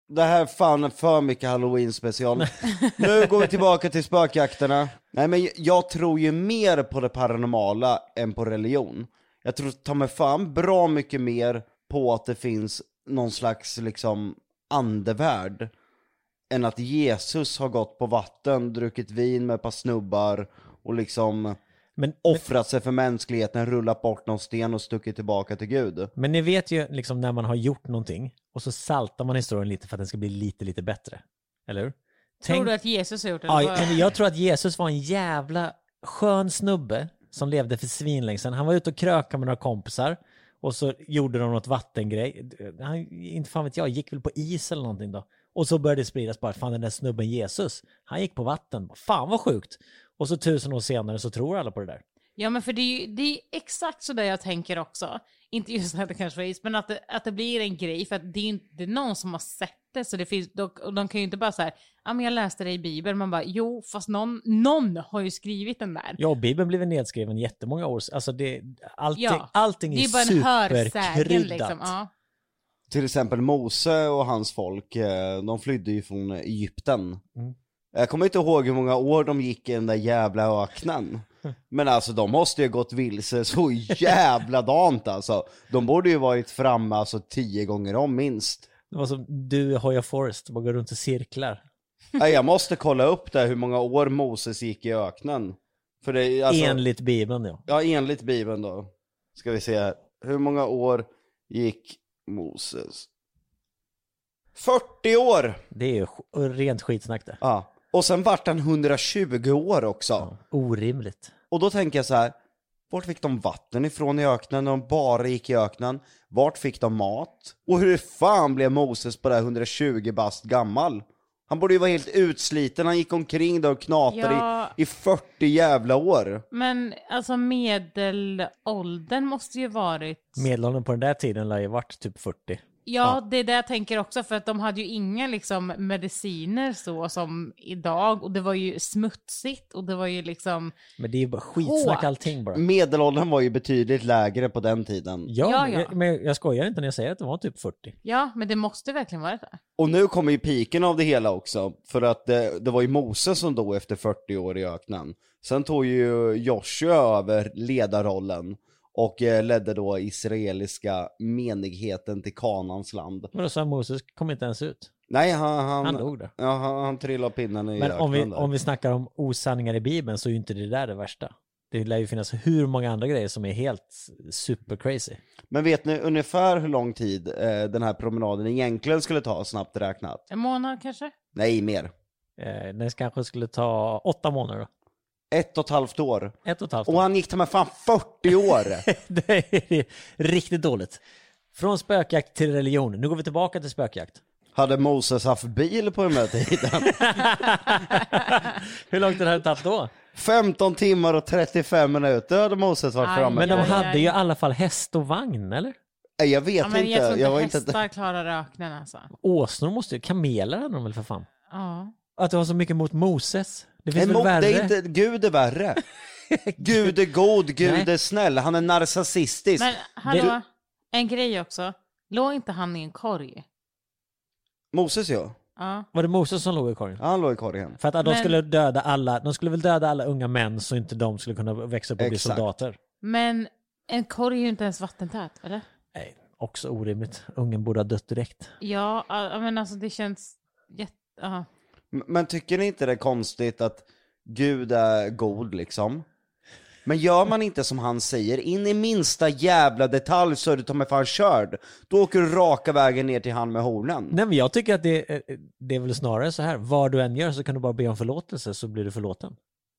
Det här är fan för mycket halloween special. nu går vi tillbaka till spökjakterna. Nej men jag tror ju mer på det paranormala än på religion. Jag tror ta mig fan bra mycket mer på att det finns någon slags liksom andevärld än att Jesus har gått på vatten, druckit vin med ett par snubbar och liksom Men, offrat sig för mänskligheten, rullat bort någon sten och stuckit tillbaka till Gud. men ni vet ju liksom när man har gjort någonting och så saltar man historien lite för att den ska bli lite, lite bättre. Eller hur? Tror du att Jesus har gjort det? Ja, jag tror att Jesus var en jävla skön snubbe som levde för svinlänge sedan. Han var ute och krökade med några kompisar och så gjorde de något vattengrej. Han, inte fan vet jag, gick väl på is eller någonting då. Och så började det spridas bara, fan den där snubben Jesus, han gick på vatten. Fan vad sjukt. Och så tusen år senare så tror alla på det där. Ja men för det är ju det är exakt så där jag tänker också. Inte just att det kanske is, men att det, att det blir en grej för att det är ju inte det är någon som har sett det. Så det finns, de, och de kan ju inte bara säga, ja men jag läste det i Bibeln. Man bara, jo fast någon, någon har ju skrivit den där. Ja, och Bibeln blev nedskriven jättemånga år. Alltså det, allting, Ja, allting Det är, är bara superkryddat. liksom. Ja. Till exempel Mose och hans folk, eh, de flydde ju från Egypten. Mm. Jag kommer inte ihåg hur många år de gick i den där jävla öknen. Men alltså de måste ju gått vilse så jävla dant alltså. De borde ju varit framme alltså tio gånger om minst. Det var som du i Hoya Forest, bara går runt i cirklar. Nej, jag måste kolla upp det hur många år Moses gick i öknen. För det alltså, Enligt Bibeln ja. ja enligt bibeln då. Ska vi se här. Hur många år gick Moses? 40 år! Det är ju rent skitsnack det. Ja. Och sen vart han 120 år också. Orimligt. Och då tänker jag så här. Vart fick de vatten ifrån i öknen när de bara gick i öknen? Vart fick de mat? Och hur fan blev Moses på det här 120 bast gammal? Han borde ju vara helt utsliten, han gick omkring där och knatade Ja. i, i 40 jävla år. Men alltså medelåldern måste ju varit... Medelåldern på den där tiden lär ju varit typ 40. Ja, det är det jag tänker också, för att de hade ju inga liksom mediciner så som idag, och det var ju smutsigt och det var ju liksom, Men det är ju bara skitsnack Hårt. allting bara. Medelåldern var ju betydligt lägre på den tiden. Ja, Ja, ja. jag- men jag skojar inte när jag säger att det var typ 40. ja, men det måste verkligen vara det. Och nu kommer ju piken av det hela också, för att det, det var ju Moses som dog efter 40 år i öknen. Sen tog ju Joshua över ledarrollen och eh, ledde då israeliska menigheten till Kanans land. Men då sa Moses kom inte ens ut. Nej, han, han, Han dog där. Ja, han, han trillade pinnen i Men om vi, där. om vi snackar om osanningar i Bibeln så är ju inte det där det värsta. Det lär ju finnas hur många andra grejer som är helt super crazy. Men vet ni ungefär hur lång tid eh, den här promenaden egentligen skulle ta, snabbt räknat? En månad kanske? Nej, mer. Eh, den kanske skulle ta åtta månader då. Ett och ett halvt år. Ett och ett halvt Och år. han gick till med fan 40 år! det är riktigt dåligt. Från spökjakt till religion. Nu går vi tillbaka till spökjakt. Hade Moses haft bil på den här tiden? Hur långt har det här tagit då? 15 timmar och 35 minuter hade Moses varit Aj, framme. Men de hade ju i alla fall häst och vagn, eller? Nej, jag vet Ja, men inte. jag tror inte jag var hästar inte... klarar öknen alltså. Åsnor måste ju, kameler hade de väl för fan? Ja. Att det var så mycket mot Moses. Det finns En väl värre? det är inte, Gud är värre. Gud är god, Gud Nej. är snäll, han är narcissistisk. Men hallå, en grej också. Låg inte han i en korg? Moses ja. Ja. Var det Moses som låg i korgen? Ja, han låg i korgen. För att de Men- skulle döda alla, de skulle väl döda alla unga män så inte de skulle kunna växa upp och bli soldater. Men en korg är ju inte ens vattentät, eller? Nej, också orimligt. Ungen borde ha dött direkt. Ja, men alltså det känns jätte... Ja. Men tycker ni inte det är konstigt att Gud är god liksom? Men gör man inte som han säger, in i minsta jävla detalj så är du ta mig fan körd. Då åker du raka vägen ner till han med hornen. Nej men jag tycker att det, är- det är väl snarare så här, vad du än gör så kan du bara be om förlåtelse så blir du förlåten.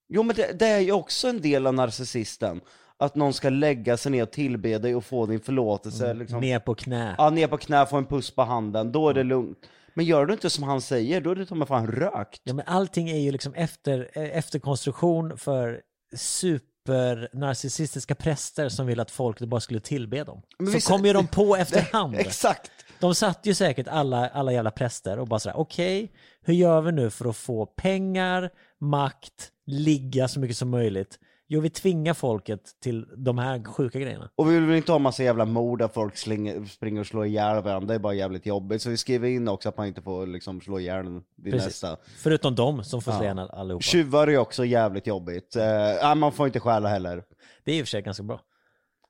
Jo men det, det är ju också en del av narcissisten. Att någon ska lägga sig ner och tillbe dig och få din förlåtelse. Liksom. Ner på knä. Ja, ner på knä, få en puss på handen, då är det lugnt. Men gör du inte som han säger, då är det ta mig fan rökt. Ja men allting är ju liksom efter, eh, efterkonstruktion för supernarcissistiska präster som vill att folk bara skulle tillbe dem. Men så visst- kom ju de på efterhand. Exakt. De satt ju säkert alla, alla jävla präster och bara sådär, okej, hur gör vi nu för att få pengar, makt, ligga så mycket som möjligt? Jo, vi tvingar folket till de här sjuka grejerna. Och vi vill inte ha massa jävla mord där folk slinger, springer och slår ihjäl varandra, det är bara jävligt jobbigt. Så vi skriver in också att man inte får liksom slå ihjäl vid Precis. nästa. Förutom de som får slå igen all- allihopa. Tjuvar är också jävligt jobbigt. Eh, man får inte stjäla heller. Det är i och för sig ganska bra.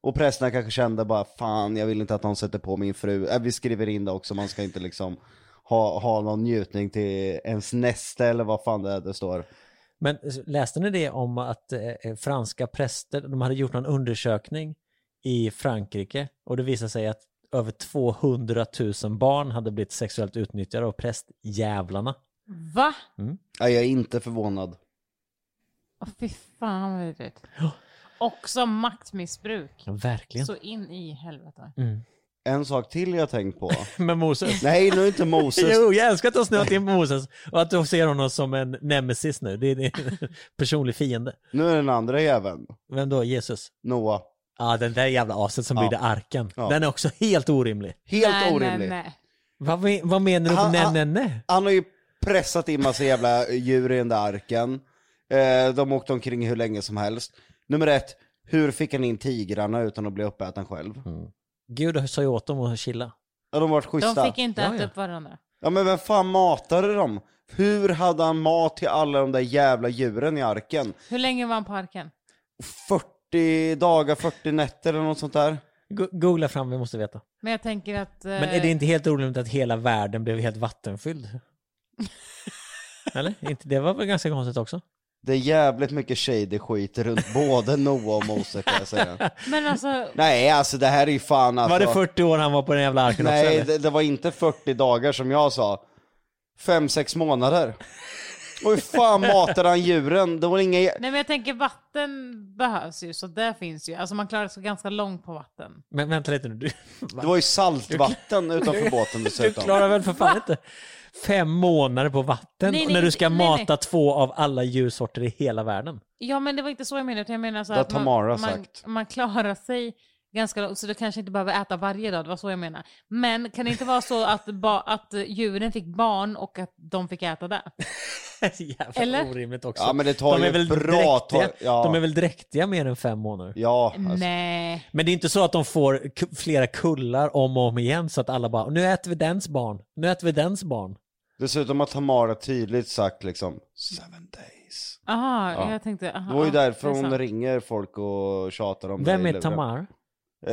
Och prästerna kanske kände bara, fan jag vill inte att någon sätter på min fru. Eh, vi skriver in det också, man ska inte liksom ha, ha någon njutning till ens nästa eller vad fan det är det står. Men läste ni det om att eh, franska präster, de hade gjort någon undersökning i Frankrike och det visade sig att över 200 000 barn hade blivit sexuellt utnyttjade av prästjävlarna. Va? Nej, jag är inte förvånad. Åh fy fan vad vidrigt. Också maktmissbruk. Ja, verkligen. Så in i helvete. Mm. En sak till jag tänkt på. Med Moses. Nej, nu är inte Moses. Jo, jag älskar att du har snöat in på Moses och att du ser honom som en nemesis nu. Det är din personlig fiende. Nu är den andra jäveln, Vem då? Jesus? Noah. Ja, den där jävla aset som Ja. byggde arken. Ja. Den är också helt orimlig. Helt nej, orimlig. Nej, nej. Vad, vad menar du Han- nej, han- nej, nej? Han har ju pressat in massa jävla djur i den där arken. Eh, de åkte omkring hur länge som helst. Nummer ett, hur fick han in tigrarna utan att bli uppäten själv? Gud sa ju åt dem att chilla. Ja, de vart schyssta. De fick inte Ja, äta ja. upp varandra. Ja men vem fan matade dem? Hur hade han mat till alla de där jävla djuren i arken? Hur länge var han på arken? 40 dagar, 40 nätter eller något sånt där? Go- Googla fram, vi måste veta. Men jag tänker att... eh, Men är det inte helt orimligt att hela världen blev helt vattenfylld? Eller? Inte, det var väl ganska konstigt också? Det är jävligt mycket shady skit runt både Noah och Mose kan jag säga. Men alltså, Nej alltså det här är ju fan alltså... Var det 40 år han var på den jävla arken också Nej det, det var inte 40 dagar som jag sa. 5-6 månader. Och hur fan matade han djuren? Det var inga... nej men jag tänker vatten behövs ju, så där finns ju. Alltså man klarar sig ganska långt på vatten. Men vänta lite nu. Du, Det var ju saltvatten utanför båten du dessutom. klarar väl för fan inte fem månader på vatten Nej, nej, när du ska nej, nej. mata två av alla djursorter i hela världen? Ja men det var inte så jag menade, utan jag menar så att man, man, sagt. man klarar sig ganska långt, så du kanske inte behöver äta varje dag, det var så jag menar. Men kan det inte vara så att, ba, att djuren fick barn och att de fick äta det? Jävla Eller? orimligt också. Ja men det tar de är väl bra dräktiga. Ja. De är väl dräktiga mer än fem månader? Ja, alltså. Nej. Men det är inte så att de får flera kullar om och om igen så att alla bara nu äter vi dens barn, nu äter vi dens barn. Dessutom har Tamara tydligt sagt liksom Seven days. Aha, Ja. jag tänkte... Aha, Det var ju därför hon ringer folk och tjatar om Vem det. är Tamar? Eh,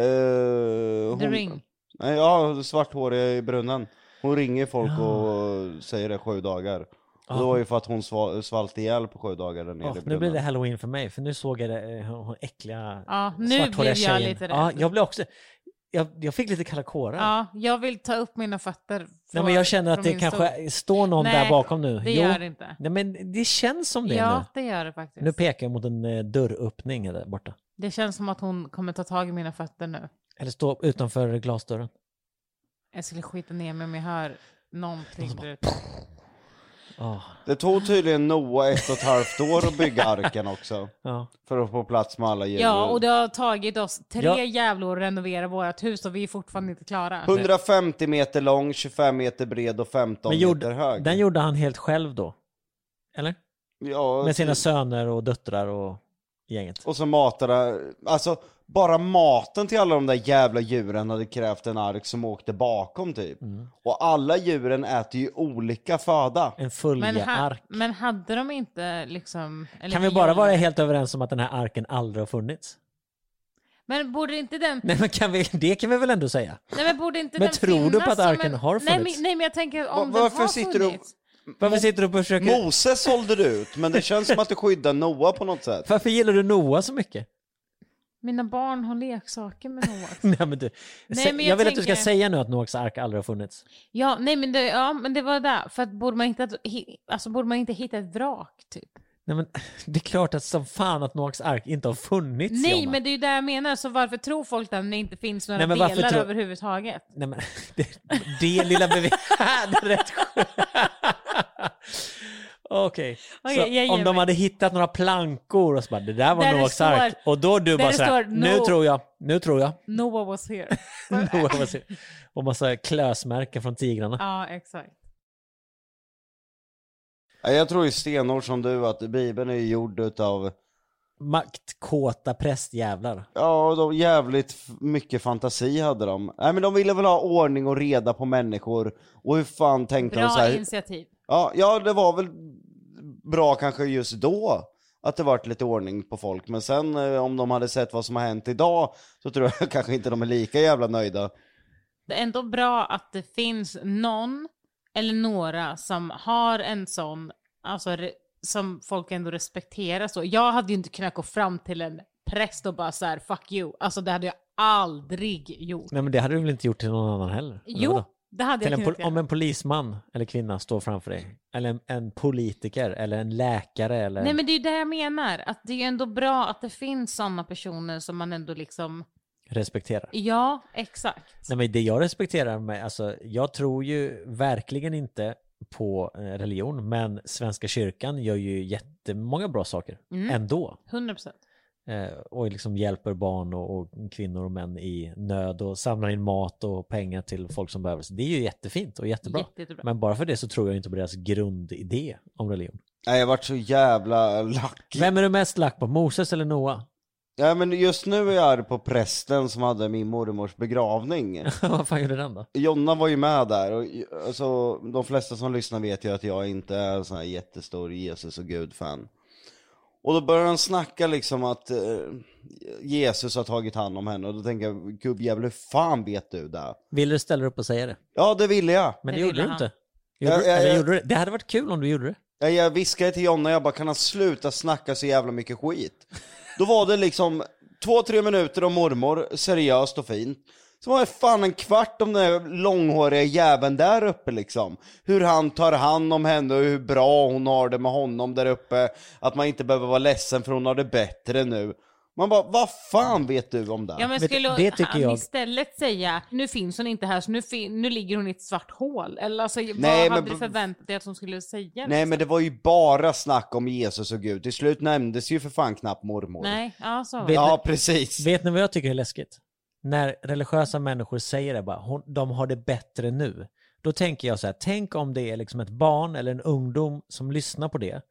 The hon, Ring. Nej, ja, svarthåriga i brunnen. Hon ringer folk och säger det sju dagar. Och det var ju för att hon sva- svalt ihjäl på sju dagar där nere Åh, i brunnen. nu blir det halloween för mig, för nu såg jag det, eh, hon äckliga Ja, nu svarthåriga blev jag tjejen. lite rädd. Ja, jag blev också, jag, jag fick lite kalla kårar. Ja, jag vill ta upp mina fötter. Nej, från- men jag känner att från det min kanske stol. står någon Nej, där bakom nu. det Jo. gör det inte. Nej, men det känns som det Ja, nu. det gör det faktiskt. Nu pekar jag mot en eh, dörröppning där borta. Det känns som att hon kommer ta tag i mina fötter nu. Eller stå utanför glasdörren. Jag skulle skita ner mig om jag hör någonting där ute. Ah, Det tog tydligen Noah ett och ett halvt år att bygga arken också. ja. För att få plats med alla djur. Ja, och det har tagit oss tre Ja. jävla år att renovera vårt hus och vi är fortfarande inte klara. 150 meter lång, 25 meter bred och 15 Men meter gjorde, hög. den gjorde han helt själv då? Eller? ja, Med sina söner och döttrar och gänget? Och så matade, alltså bara maten till alla de där jävla djuren hade krävt en ark som åkte bakom typ. Mm. Och alla djuren äter ju olika föda. En Men, följeark? ha, men hade de inte liksom... eller Kan vi bara vara helt överens om att den här arken aldrig har funnits? Men borde inte den... Nej men kan vi, det kan vi väl ändå säga? Nej men borde inte Men den tror du på att arken en... har nej, funnits? men, nej men jag tänker om Va- den varför har sitter du- funnits. Varför sitter du och försöker... Moses sålde du ut, men det känns som att du skyddar Noah på något sätt. Varför gillar du Noah så mycket? Mina barn har leksaker med Noah. Nej, men du, Nej, men jag, jag vill att du ska tänker- säga nu att Noaks ark aldrig har funnits. Ja, nej men det, ja, men det var där. För att borde man inte, alltså borde man inte hitta ett vrak typ? Nej men det är klart att som fan att Noaks ark inte har funnits Nej, Jonna. men det är ju det jag menar. Så varför tror folk det när det inte finns några Nej, delar tror- överhuvudtaget? Nej men det, det lilla bevis... det är rätt. Okej, jag ger om de hade hittat några plankor och så bara det där var Där Noaks står- ark och då du bara såhär, står nu no- tror jag, nu tror jag. Noah was here. Noah var så- och massa klösmärken från tigrarna. ja, exakt. Ja, Jag tror ju stenhårt som du att Bibeln är gjord utav, Maktkåta prästjävlar. ja de jävligt mycket fantasi hade de. Nej men de ville väl ha ordning och reda på människor, och hur fan tänkte de Bra så här? initiativ. Ja, ja, det var väl bra kanske just då att det vart lite ordning på folk, men sen eh, om de hade sett vad som har hänt idag så tror jag kanske inte de är lika jävla nöjda. Det är ändå bra att det finns någon eller några som har en sån, alltså som folk ändå respekterar så. Jag hade ju inte kunnat gå fram till en präst och bara så här, fuck you. Alltså det hade jag aldrig gjort. Nej men det hade du väl inte gjort till någon annan heller? Eller Jo, det hade Till jag kunnat pol- om göra. en polisman eller kvinna står framför dig, eller en, en politiker, eller en läkare, eller... Nej men det är ju det jag menar, att det är ju ändå bra att det finns sådana personer som man ändå liksom respekterar. Ja, exakt. Nej men det jag respekterar med, alltså jag tror ju verkligen inte på eh, religion, men Svenska kyrkan gör ju jättemånga bra saker Mm. ändå. 100 procent. Eh, och liksom hjälper barn och, och kvinnor och män i nöd och samlar in mat och pengar till folk som behöver. Så det är ju jättefint och jättebra. Jätte, jättebra. Men bara för det så tror jag inte på deras grundidé om religion. Nej, jag vart så jävla lack. Vem är du mest lack på? Moses eller Noah? Ja men just nu är jag arg på prästen som hade min mormors begravning. Vad fan gjorde den då? Jonna var ju med där och alltså, de flesta som lyssnar vet ju att jag inte är en sån här jättestor Jesus och Gud-fan. Och då börjar han snacka liksom att eh, Jesus har tagit hand om henne och då tänker jag, gubbjävel hur fan vet du det? Vill du ställa upp och säga det? Ja det ville jag. Men det, Det gjorde ville du inte. Gjorde, Ja, du- ja, eller ja. gjorde du det? Det hade varit kul om du gjorde det. Jag, jag viskade till Jonna, jag bara kan han sluta snacka så jävla mycket skit? Då var det liksom två, tre minuter om mormor, seriöst och fint. Så var det fan en kvart om den där långhåriga jäveln där uppe liksom. Hur han tar hand om henne och hur bra hon har det med honom där uppe. Att man inte behöver vara ledsen för hon har det bättre nu. Man bara, vad fan vet du om det? Ja men skulle det tycker han jag- istället säga, nu finns hon inte här så nu, nu ligger hon i ett svart hål? Eller alltså, Nej, vad hade men- du förväntat dig att hon skulle säga? Nej men det var ju bara snack om Jesus och Gud. Till slut nämndes ju för fan knappt mormor. Nej, ja så var Vet- det. Ja precis. Vet ni vad jag tycker är läskigt? När religiösa människor säger det bara, hon, de har det bättre nu. Då tänker jag så här, tänk om det är liksom ett barn eller en ungdom som lyssnar på det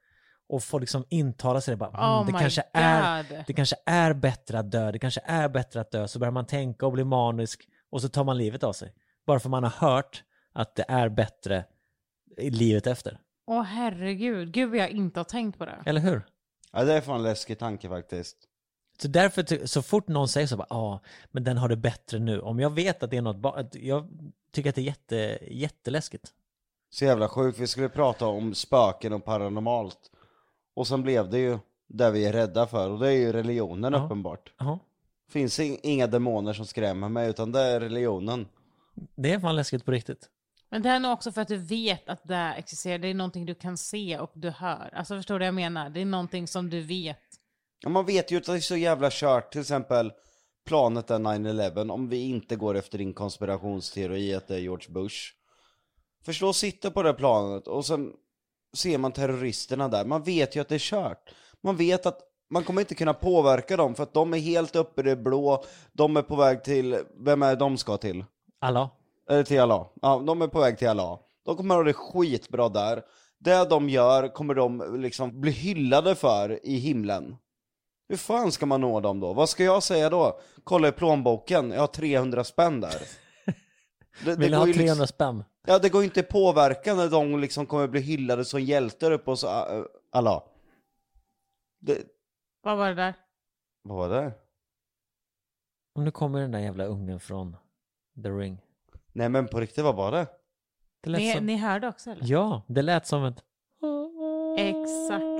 och får liksom intala sig det bara, mm, Oh det, kanske är, det kanske är bättre att dö, det kanske är bättre att dö, så börjar man tänka och bli manisk och så tar man livet av sig. Bara för man har hört att det är bättre i livet efter. Åh herregud, gud vad jag inte har tänkt på det. Eller hur? Ja det är fan en läskig tanke faktiskt. Så därför, så fort någon säger så bara, ja, men den har det bättre nu. Om jag vet att det är något jag tycker att det är jätte, jätteläskigt. Så jävla sjukt, vi skulle prata om spöken och paranormalt. Och sen blev det ju det vi är rädda för, och det är ju religionen Ja. uppenbart. Jaha. Finns ing- inga demoner som skrämmer mig, utan det är religionen. Det är fan läskigt på riktigt. Men det är nog också för att du vet att det existerar, det är någonting du kan se och du hör. Alltså förstår du vad jag menar? Det är någonting som du vet. Ja, man vet ju att det är så jävla kört, till exempel planet är 9-11, om vi inte går efter din konspirationsteori att det är George Bush. Förstå att sitta på det planet och sen ser man terroristerna där, man vet ju att det är kört. Man vet att man kommer inte kunna påverka dem för att de är helt uppe i det blå, de är på väg till, vem är de ska till? Alla. Eller till Allah. Ja, de är på väg till Allah. De kommer ha det skitbra där. Det de gör kommer de liksom bli hyllade för i himlen. Hur fan ska man nå dem då? Vad ska jag säga då? Kolla i plånboken, jag har 300 spänn där. Det, Vill går ha ju 300 liksom, spänn? Ja, det går ju inte att påverka när de liksom kommer bli hyllade som hjältar uppe hos uh, Allah. Det, Vad var det där? vad var det? Och nu kommer den där jävla ungen från The Ring. Nej men på riktigt, vad var det? Det Ni, som... ni hörde också eller? Ja, det lät som ett... Exakt.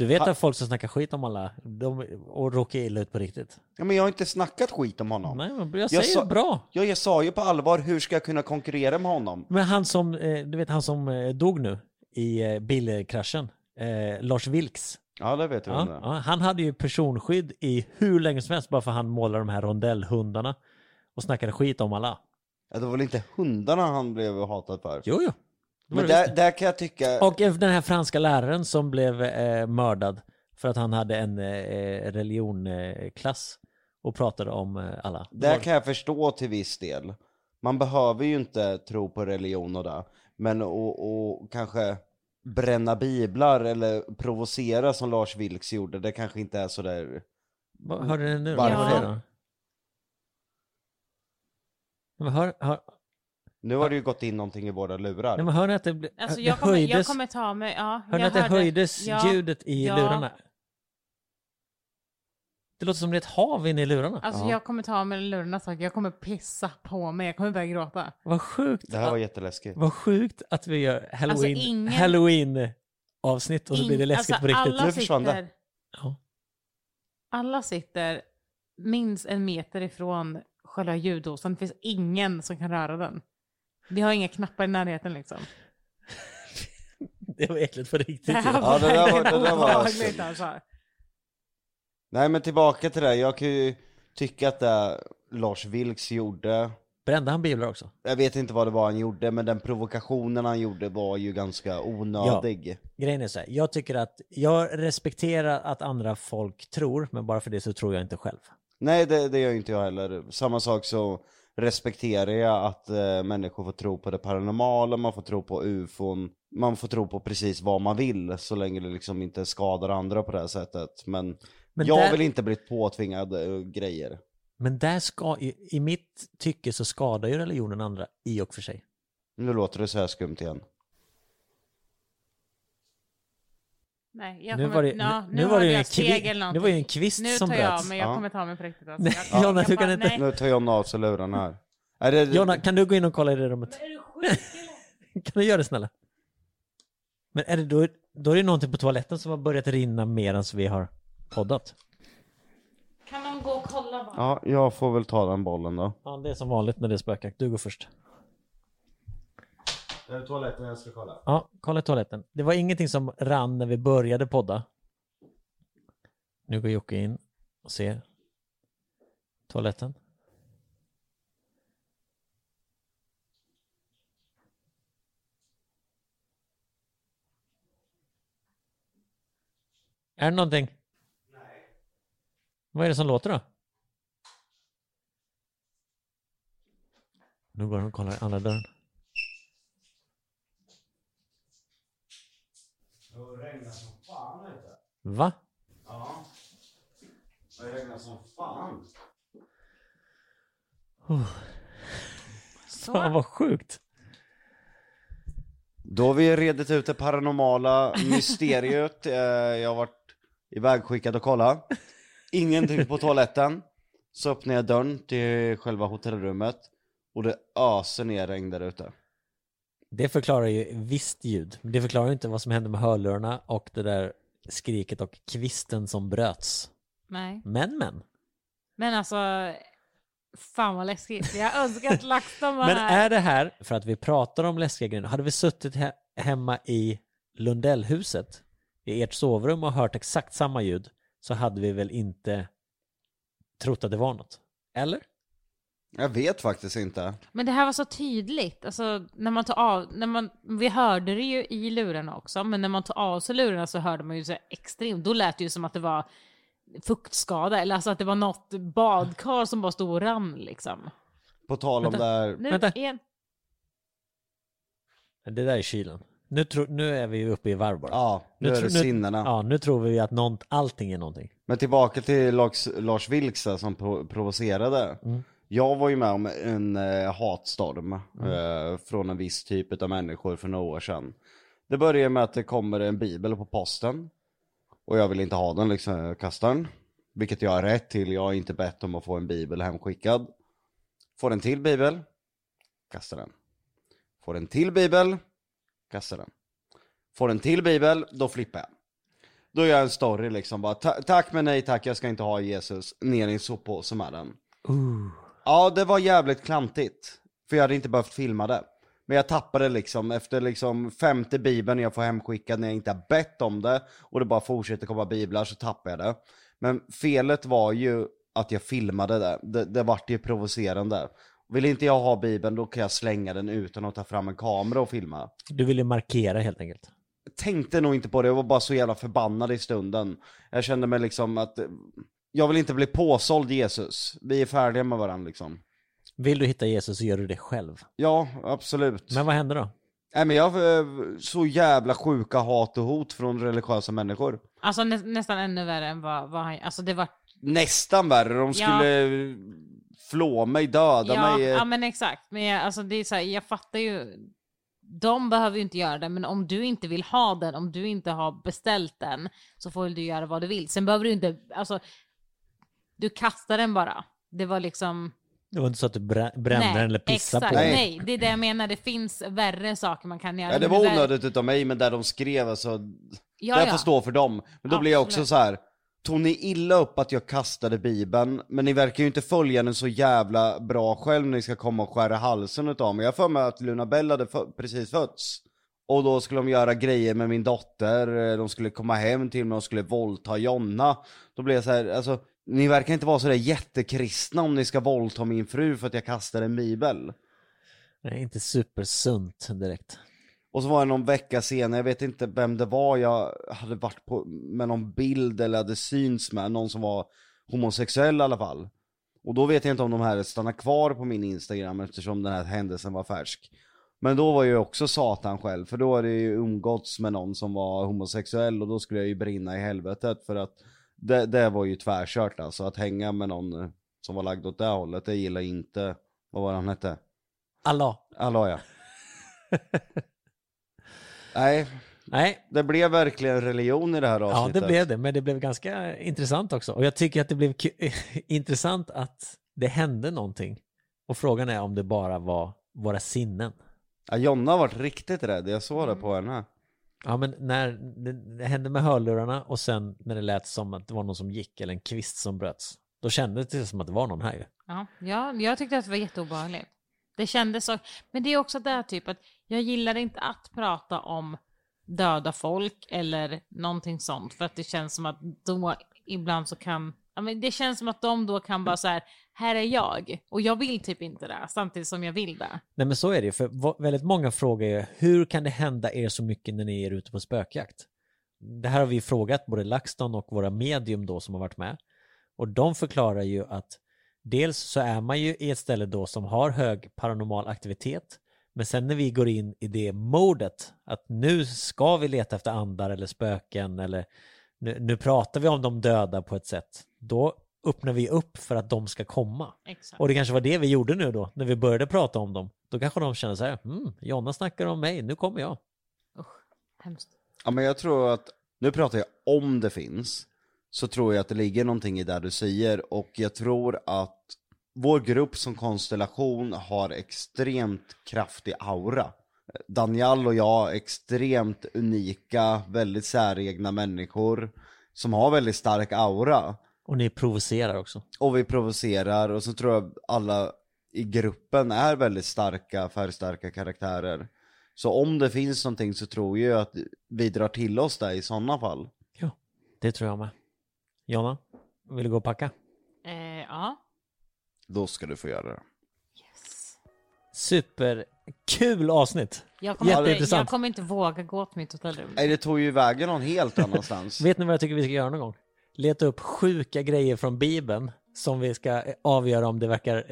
Du vet att folk som snackar skit om alla, de, och råkar illa ut på riktigt? Ja men jag har inte snackat skit om honom. Nej, men jag säger sa- bra. Ja, jag sa ju på allvar, hur ska jag kunna konkurrera med honom? Men han som, eh, du vet han som eh, dog nu i eh, bilkraschen, eh, Lars Vilks. Ja, det vet jag Ja, han hade ju personskydd i hur länge som helst bara för han målade de här rondellhundarna och snackade skit om alla. Ja, det var väl inte hundarna han blev hatad för? Jo, jo. Men där, där kan jag tycka... Och eh, den här franska läraren som blev eh, mördad för att han hade en eh, religionklass och pratade om eh, alla. Där kan jag förstå till viss del. Man behöver ju inte tro på religion och det. Men och, och kanske bränna biblar eller provocera som Lars Vilks gjorde, det kanske inte är så där... Vad- Hörde ni nu? Varför? Men hör, hör, Nu har det ju gått in någonting i våra lurar. nej, men hör ni att det, ble, Alltså det jag kommer, jag höjdes? kommer ta mig, ja. hör ni jag att det hörde. höjdes Ja, ljudet i ja. lurarna? Det låter som det är ett hav inne i lurarna. Alltså jag kommer ta mig lurarna så jag kommer pissa på mig, jag kommer börja gråta. Vad sjukt. Det här var jätteläskigt. Vad sjukt att vi gör halloween, Alltså, ingen- halloween avsnitt och så blir det läskigt alltså, på riktigt. Alla Nu försvann det. sitter, Ja. alla sitter minst en meter ifrån själva ljuddosan. Det finns ingen som kan röra den. Vi har inga knappar i närheten liksom. Det var äckligt på riktigt. Det här ja. Ja, det där var- det där var- obehagligt alltså. Nej men tillbaka till det, jag kan ju tycka att det Lars Vilks gjorde, Brände han biblar också? jag vet inte vad det var han gjorde, men den provokationen han gjorde var ju ganska onödig. Grejen är så här, jag tycker att, jag respekterar att andra folk tror, men bara för det så tror jag inte själv. Nej det, det gör ju inte jag heller. Samma sak så respekterar jag att eh, människor får tro på det paranormala, man får tro på ufon, man får tro på precis vad man vill så länge det liksom inte skadar andra på det här sättet. Men, Men jag där- vill inte bli påtvingad eh, grejer. Men där ska, i, i mitt tycke så skadar ju religionen andra i och för sig. Nu låter det så här skumt igen. Nej, jag Nu kommer, var det- ja, nu- nu, nu var det ju jag en kvi- det var ju en kvist nu som tar jag, bröts. men jag Ja. kommer ta mig på riktigt alltså. Nej, Jag- Jonna, jag du kan bara- inte- nej. Nu tar Jonna av sig lurarna här. Är det, Jonna, kan du gå in och kolla i det rummet? kan du göra det snälla? Men är det då, då är det någonting på toaletten som har börjat rinna medan vi har poddat. Kan någon gå och kolla bara? Ja, jag får väl ta den bollen då. Ja, det är som vanligt när det är spökjakt. Du går först. Det är toaletten jag ska kolla. Ja, kolla toaletten. Det var ingenting som rann när vi började podda. Nu går Jocke in och ser toaletten. Är det någonting? Nej. Vad är det som låter då? Nu går han och kollar i andra dörren. Det regnar som fan ute. Va? Ja. Det regnar som fan. Fan vad sjukt. Då har vi redit ut det paranormala mysteriet. Eh, Jag har varit ivägskickad och kolla. Ingenting på toaletten. Så öppnar jag dörren till själva hotellrummet. Och det öser ner regn där ute. Det förklarar ju visst ljud. Men det förklarar ju inte vad som hände med hörlurarna och det där skriket och kvisten som bröts. Nej. Men men. Men alltså, fan vad läskigt. Jag önskar att LaxTon var Men här. är det här för att vi pratar om läskiga grejer? Hade vi suttit he- hemma i Lundellhuset i ert sovrum och hört exakt samma ljud så hade vi väl inte trott att det var något? Eller? Jag vet faktiskt inte. Men det här var så tydligt, alltså när man tar av, när man, vi hörde det ju i lurarna också, men när man tar av sig lurarna så hörde man ju så extremt, då lät det ju som att det var fuktskada, eller alltså att det var något badkar som bara stod och rann liksom. På tal om det här. Nu Vänta. igen. Det där är kylen. Nu, tro, nu är vi ju uppe i varv bara. Ja, nu är tro- det sinnena. Ja, nu tror vi att någon, allting är någonting. Men tillbaka till Lars, Lars Vilks som pro- provocerade. Jag var ju med om en eh, hatstorm eh, från en viss typ av människor för några år sedan. Det börjar med att det kommer en bibel på posten. Och jag vill inte ha den liksom, jag kastar den. Vilket jag har rätt till, jag har inte bett om att få en bibel hemskickad. Får en till bibel, kastar den. Får en till bibel, kastar den. Får en till bibel, då flippar jag. Då gör jag en story liksom bara, "Ta- tack men nej tack, jag ska inte ha Jesus, ner i en soppåse med den. Ja, det var jävligt klantigt. För jag hade inte behövt filma det. Men jag tappade liksom, efter liksom femte bibeln jag får hemskickad när jag inte har bett om det, och det bara fortsätter komma biblar, så tappar jag det. Men felet var ju att jag filmade det, det, det vart ju provocerande. Vill inte jag ha bibeln, då kan jag slänga den utan att ta fram en kamera och filma. Du ville markera helt enkelt. tänkte nog inte på det, jag var bara så jävla förbannad i stunden. Jag kände mig liksom att, jag vill inte bli påsåld Jesus. Vi är färdiga med varandra liksom. Vill du hitta Jesus så gör du det själv. Ja, absolut. Men vad hände då? Nej men jag har eh, så jävla sjuka hat och hot från religiösa människor. Alltså nä, nästan ännu värre än vad, vad han, alltså det var, Nästan värre, de Ja. skulle eh, flå mig, döda ja, mig. eh. ja men exakt, men jag, alltså det är så här, jag fattar ju, de behöver ju inte göra det, men om du inte vill ha den, om du inte har beställt den, så får du göra vad du vill. Sen behöver du inte, alltså, du kastar den bara. Det var liksom... Det var inte så att du brä- brände den eller pissade exakt, på den. nej, det är det jag menar, det finns värre saker man kan göra. Ja det var onödigt utav mig, men där de skrev alltså, Ja, det ja. får stå för dem. Men då blir jag också så här. tog ni illa upp att jag kastade bibeln, men ni verkar ju inte följa den så jävla bra själv när ni ska komma och skära halsen utav mig. Jag för mig att Luna Bell hade precis fötts. Och då skulle de göra grejer med min dotter, eh, de skulle komma hem till mig och skulle våldta Jonna. Då blev jag så här, alltså, ni verkar inte vara sådär jättekristna om ni ska våldta min fru för att jag kastar en bibel. Det är inte supersunt direkt. Och så var det någon vecka senare, jag vet inte vem det var, jag hade varit på, med någon bild eller hade syns med, någon som var homosexuell i alla fall. Och då vet jag inte om de här stannar kvar på min Instagram eftersom den här händelsen var färsk. Men då var jag ju också satan själv, för då hade jag ju umgåtts med någon som var homosexuell och då skulle jag ju brinna i helvetet för att det, det var ju tvärkört alltså, att hänga med någon eh, som var lagd åt det hållet, det gillar inte, vad var han hette? Allah. Allah ja. Nej, Nej, det blev verkligen religion i det här ja avsnittet. det blev det, men det blev ganska intressant också. Och jag tycker att det blev intressant att det hände någonting. Och frågan är om det bara var våra sinnen. Ja, Jonna har varit riktigt rädd, jag såg det på henne. Ja men när det, det hände med hörlurarna och sen när det lät som att det var någon som gick eller en kvist som bröts. Då kändes det som att det var någon här ju. Ja, ja, jag tyckte att det var jätteobehagligt. Det kändes så, men det är också det här typ att jag gillar inte att prata om döda folk eller någonting sånt för att det känns som att då ibland så kan, ja men det känns som att de då kan bara så här, här är jag och jag vill typ inte det samtidigt som jag vill det. Nej men så är det ju, för väldigt många frågar ju hur kan det hända er så mycket när ni är ute på spökjakt? Det här har vi frågat både LaxTon och våra medium då som har varit med. Och de förklarar ju att dels så är man ju i ett ställe då som har hög paranormal aktivitet. Men sen när vi går in i det modet att nu ska vi leta efter andar eller spöken eller nu, nu pratar vi om de döda på ett sätt. Då öppnar vi upp för att de ska komma. Exakt. Och det kanske var det vi gjorde nu då, när vi började prata om dem. Då kanske de känner så här, hmm, Jonna snackar om mig, nu kommer jag. Hemskt. Ja men jag tror att, nu pratar jag om det finns, så tror jag att det ligger någonting i det du säger och jag tror att vår grupp som konstellation har extremt kraftig aura. Daniel och jag är extremt unika, väldigt säregna människor som har väldigt stark aura. Och ni provocerar också. Och vi provocerar och så tror jag alla i gruppen är väldigt starka, färgstarka karaktärer. Så om det finns någonting så tror jag att vi drar till oss det i sådana fall. Ja, det tror jag med. Jonna, vill du gå och packa? Eh, ja. Då ska du få göra det. Superkul avsnitt! Jag kommer, inte, Jätteintressant. jag kommer inte våga gå till mitt hotellrum. Nej det tog ju vägen någon helt annanstans. Vet ni vad jag tycker vi ska göra någon gång? Leta upp sjuka grejer från Bibeln som vi ska eh, avgöra om det verkar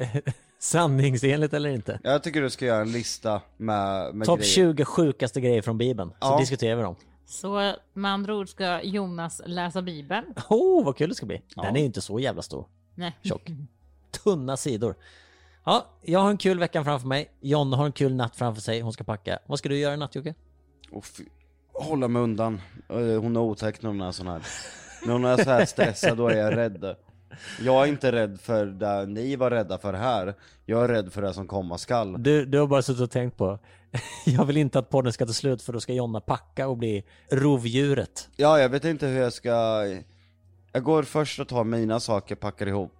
sanningsenligt eller inte. Jag tycker du ska göra en lista med, med Topp grejer. 20 sjukaste grejer från Bibeln, så Ja. diskuterar vi dem. Så med andra ord ska Jonas läsa Bibeln. Oh, vad kul det ska bli! Ja. Den är ju inte så jävla stor. Nej. Tjock. Tunna sidor. Ja, jag har en kul vecka framför mig. Jonna har en kul natt framför sig. Hon ska packa. Vad ska du göra i natt Jocke? Fy, hålla mig undan. Eh, Hon är otäck när hon är sån här. När hon är så här stressad då är jag rädd. Jag är inte rädd för det ni var rädda för här. Jag är rädd för det som komma skall. Du, du har bara suttit och tänkt på Jag vill inte att podden ska ta slut för då ska Jonna packa och bli rovdjuret. Ja, jag vet inte hur jag ska... Jag går först och tar mina saker, packar ihop.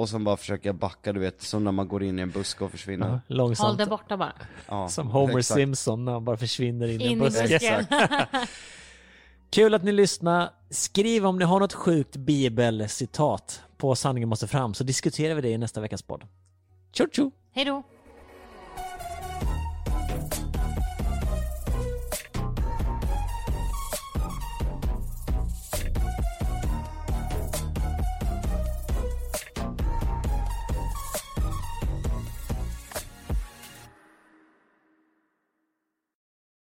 Och sen bara försöker jag backa, du vet, som när man går in i en buske och försvinner. Håll Långsamt. det borta bara. Ja, Som Homer exakt. Simpson när han bara försvinner in, i en In i buske. busken. Kul att ni lyssnade. Skriv om ni har något sjukt bibelcitat på Sanningen måste fram så diskuterar vi det i nästa veckas podd. Tjo tjo! Hej då.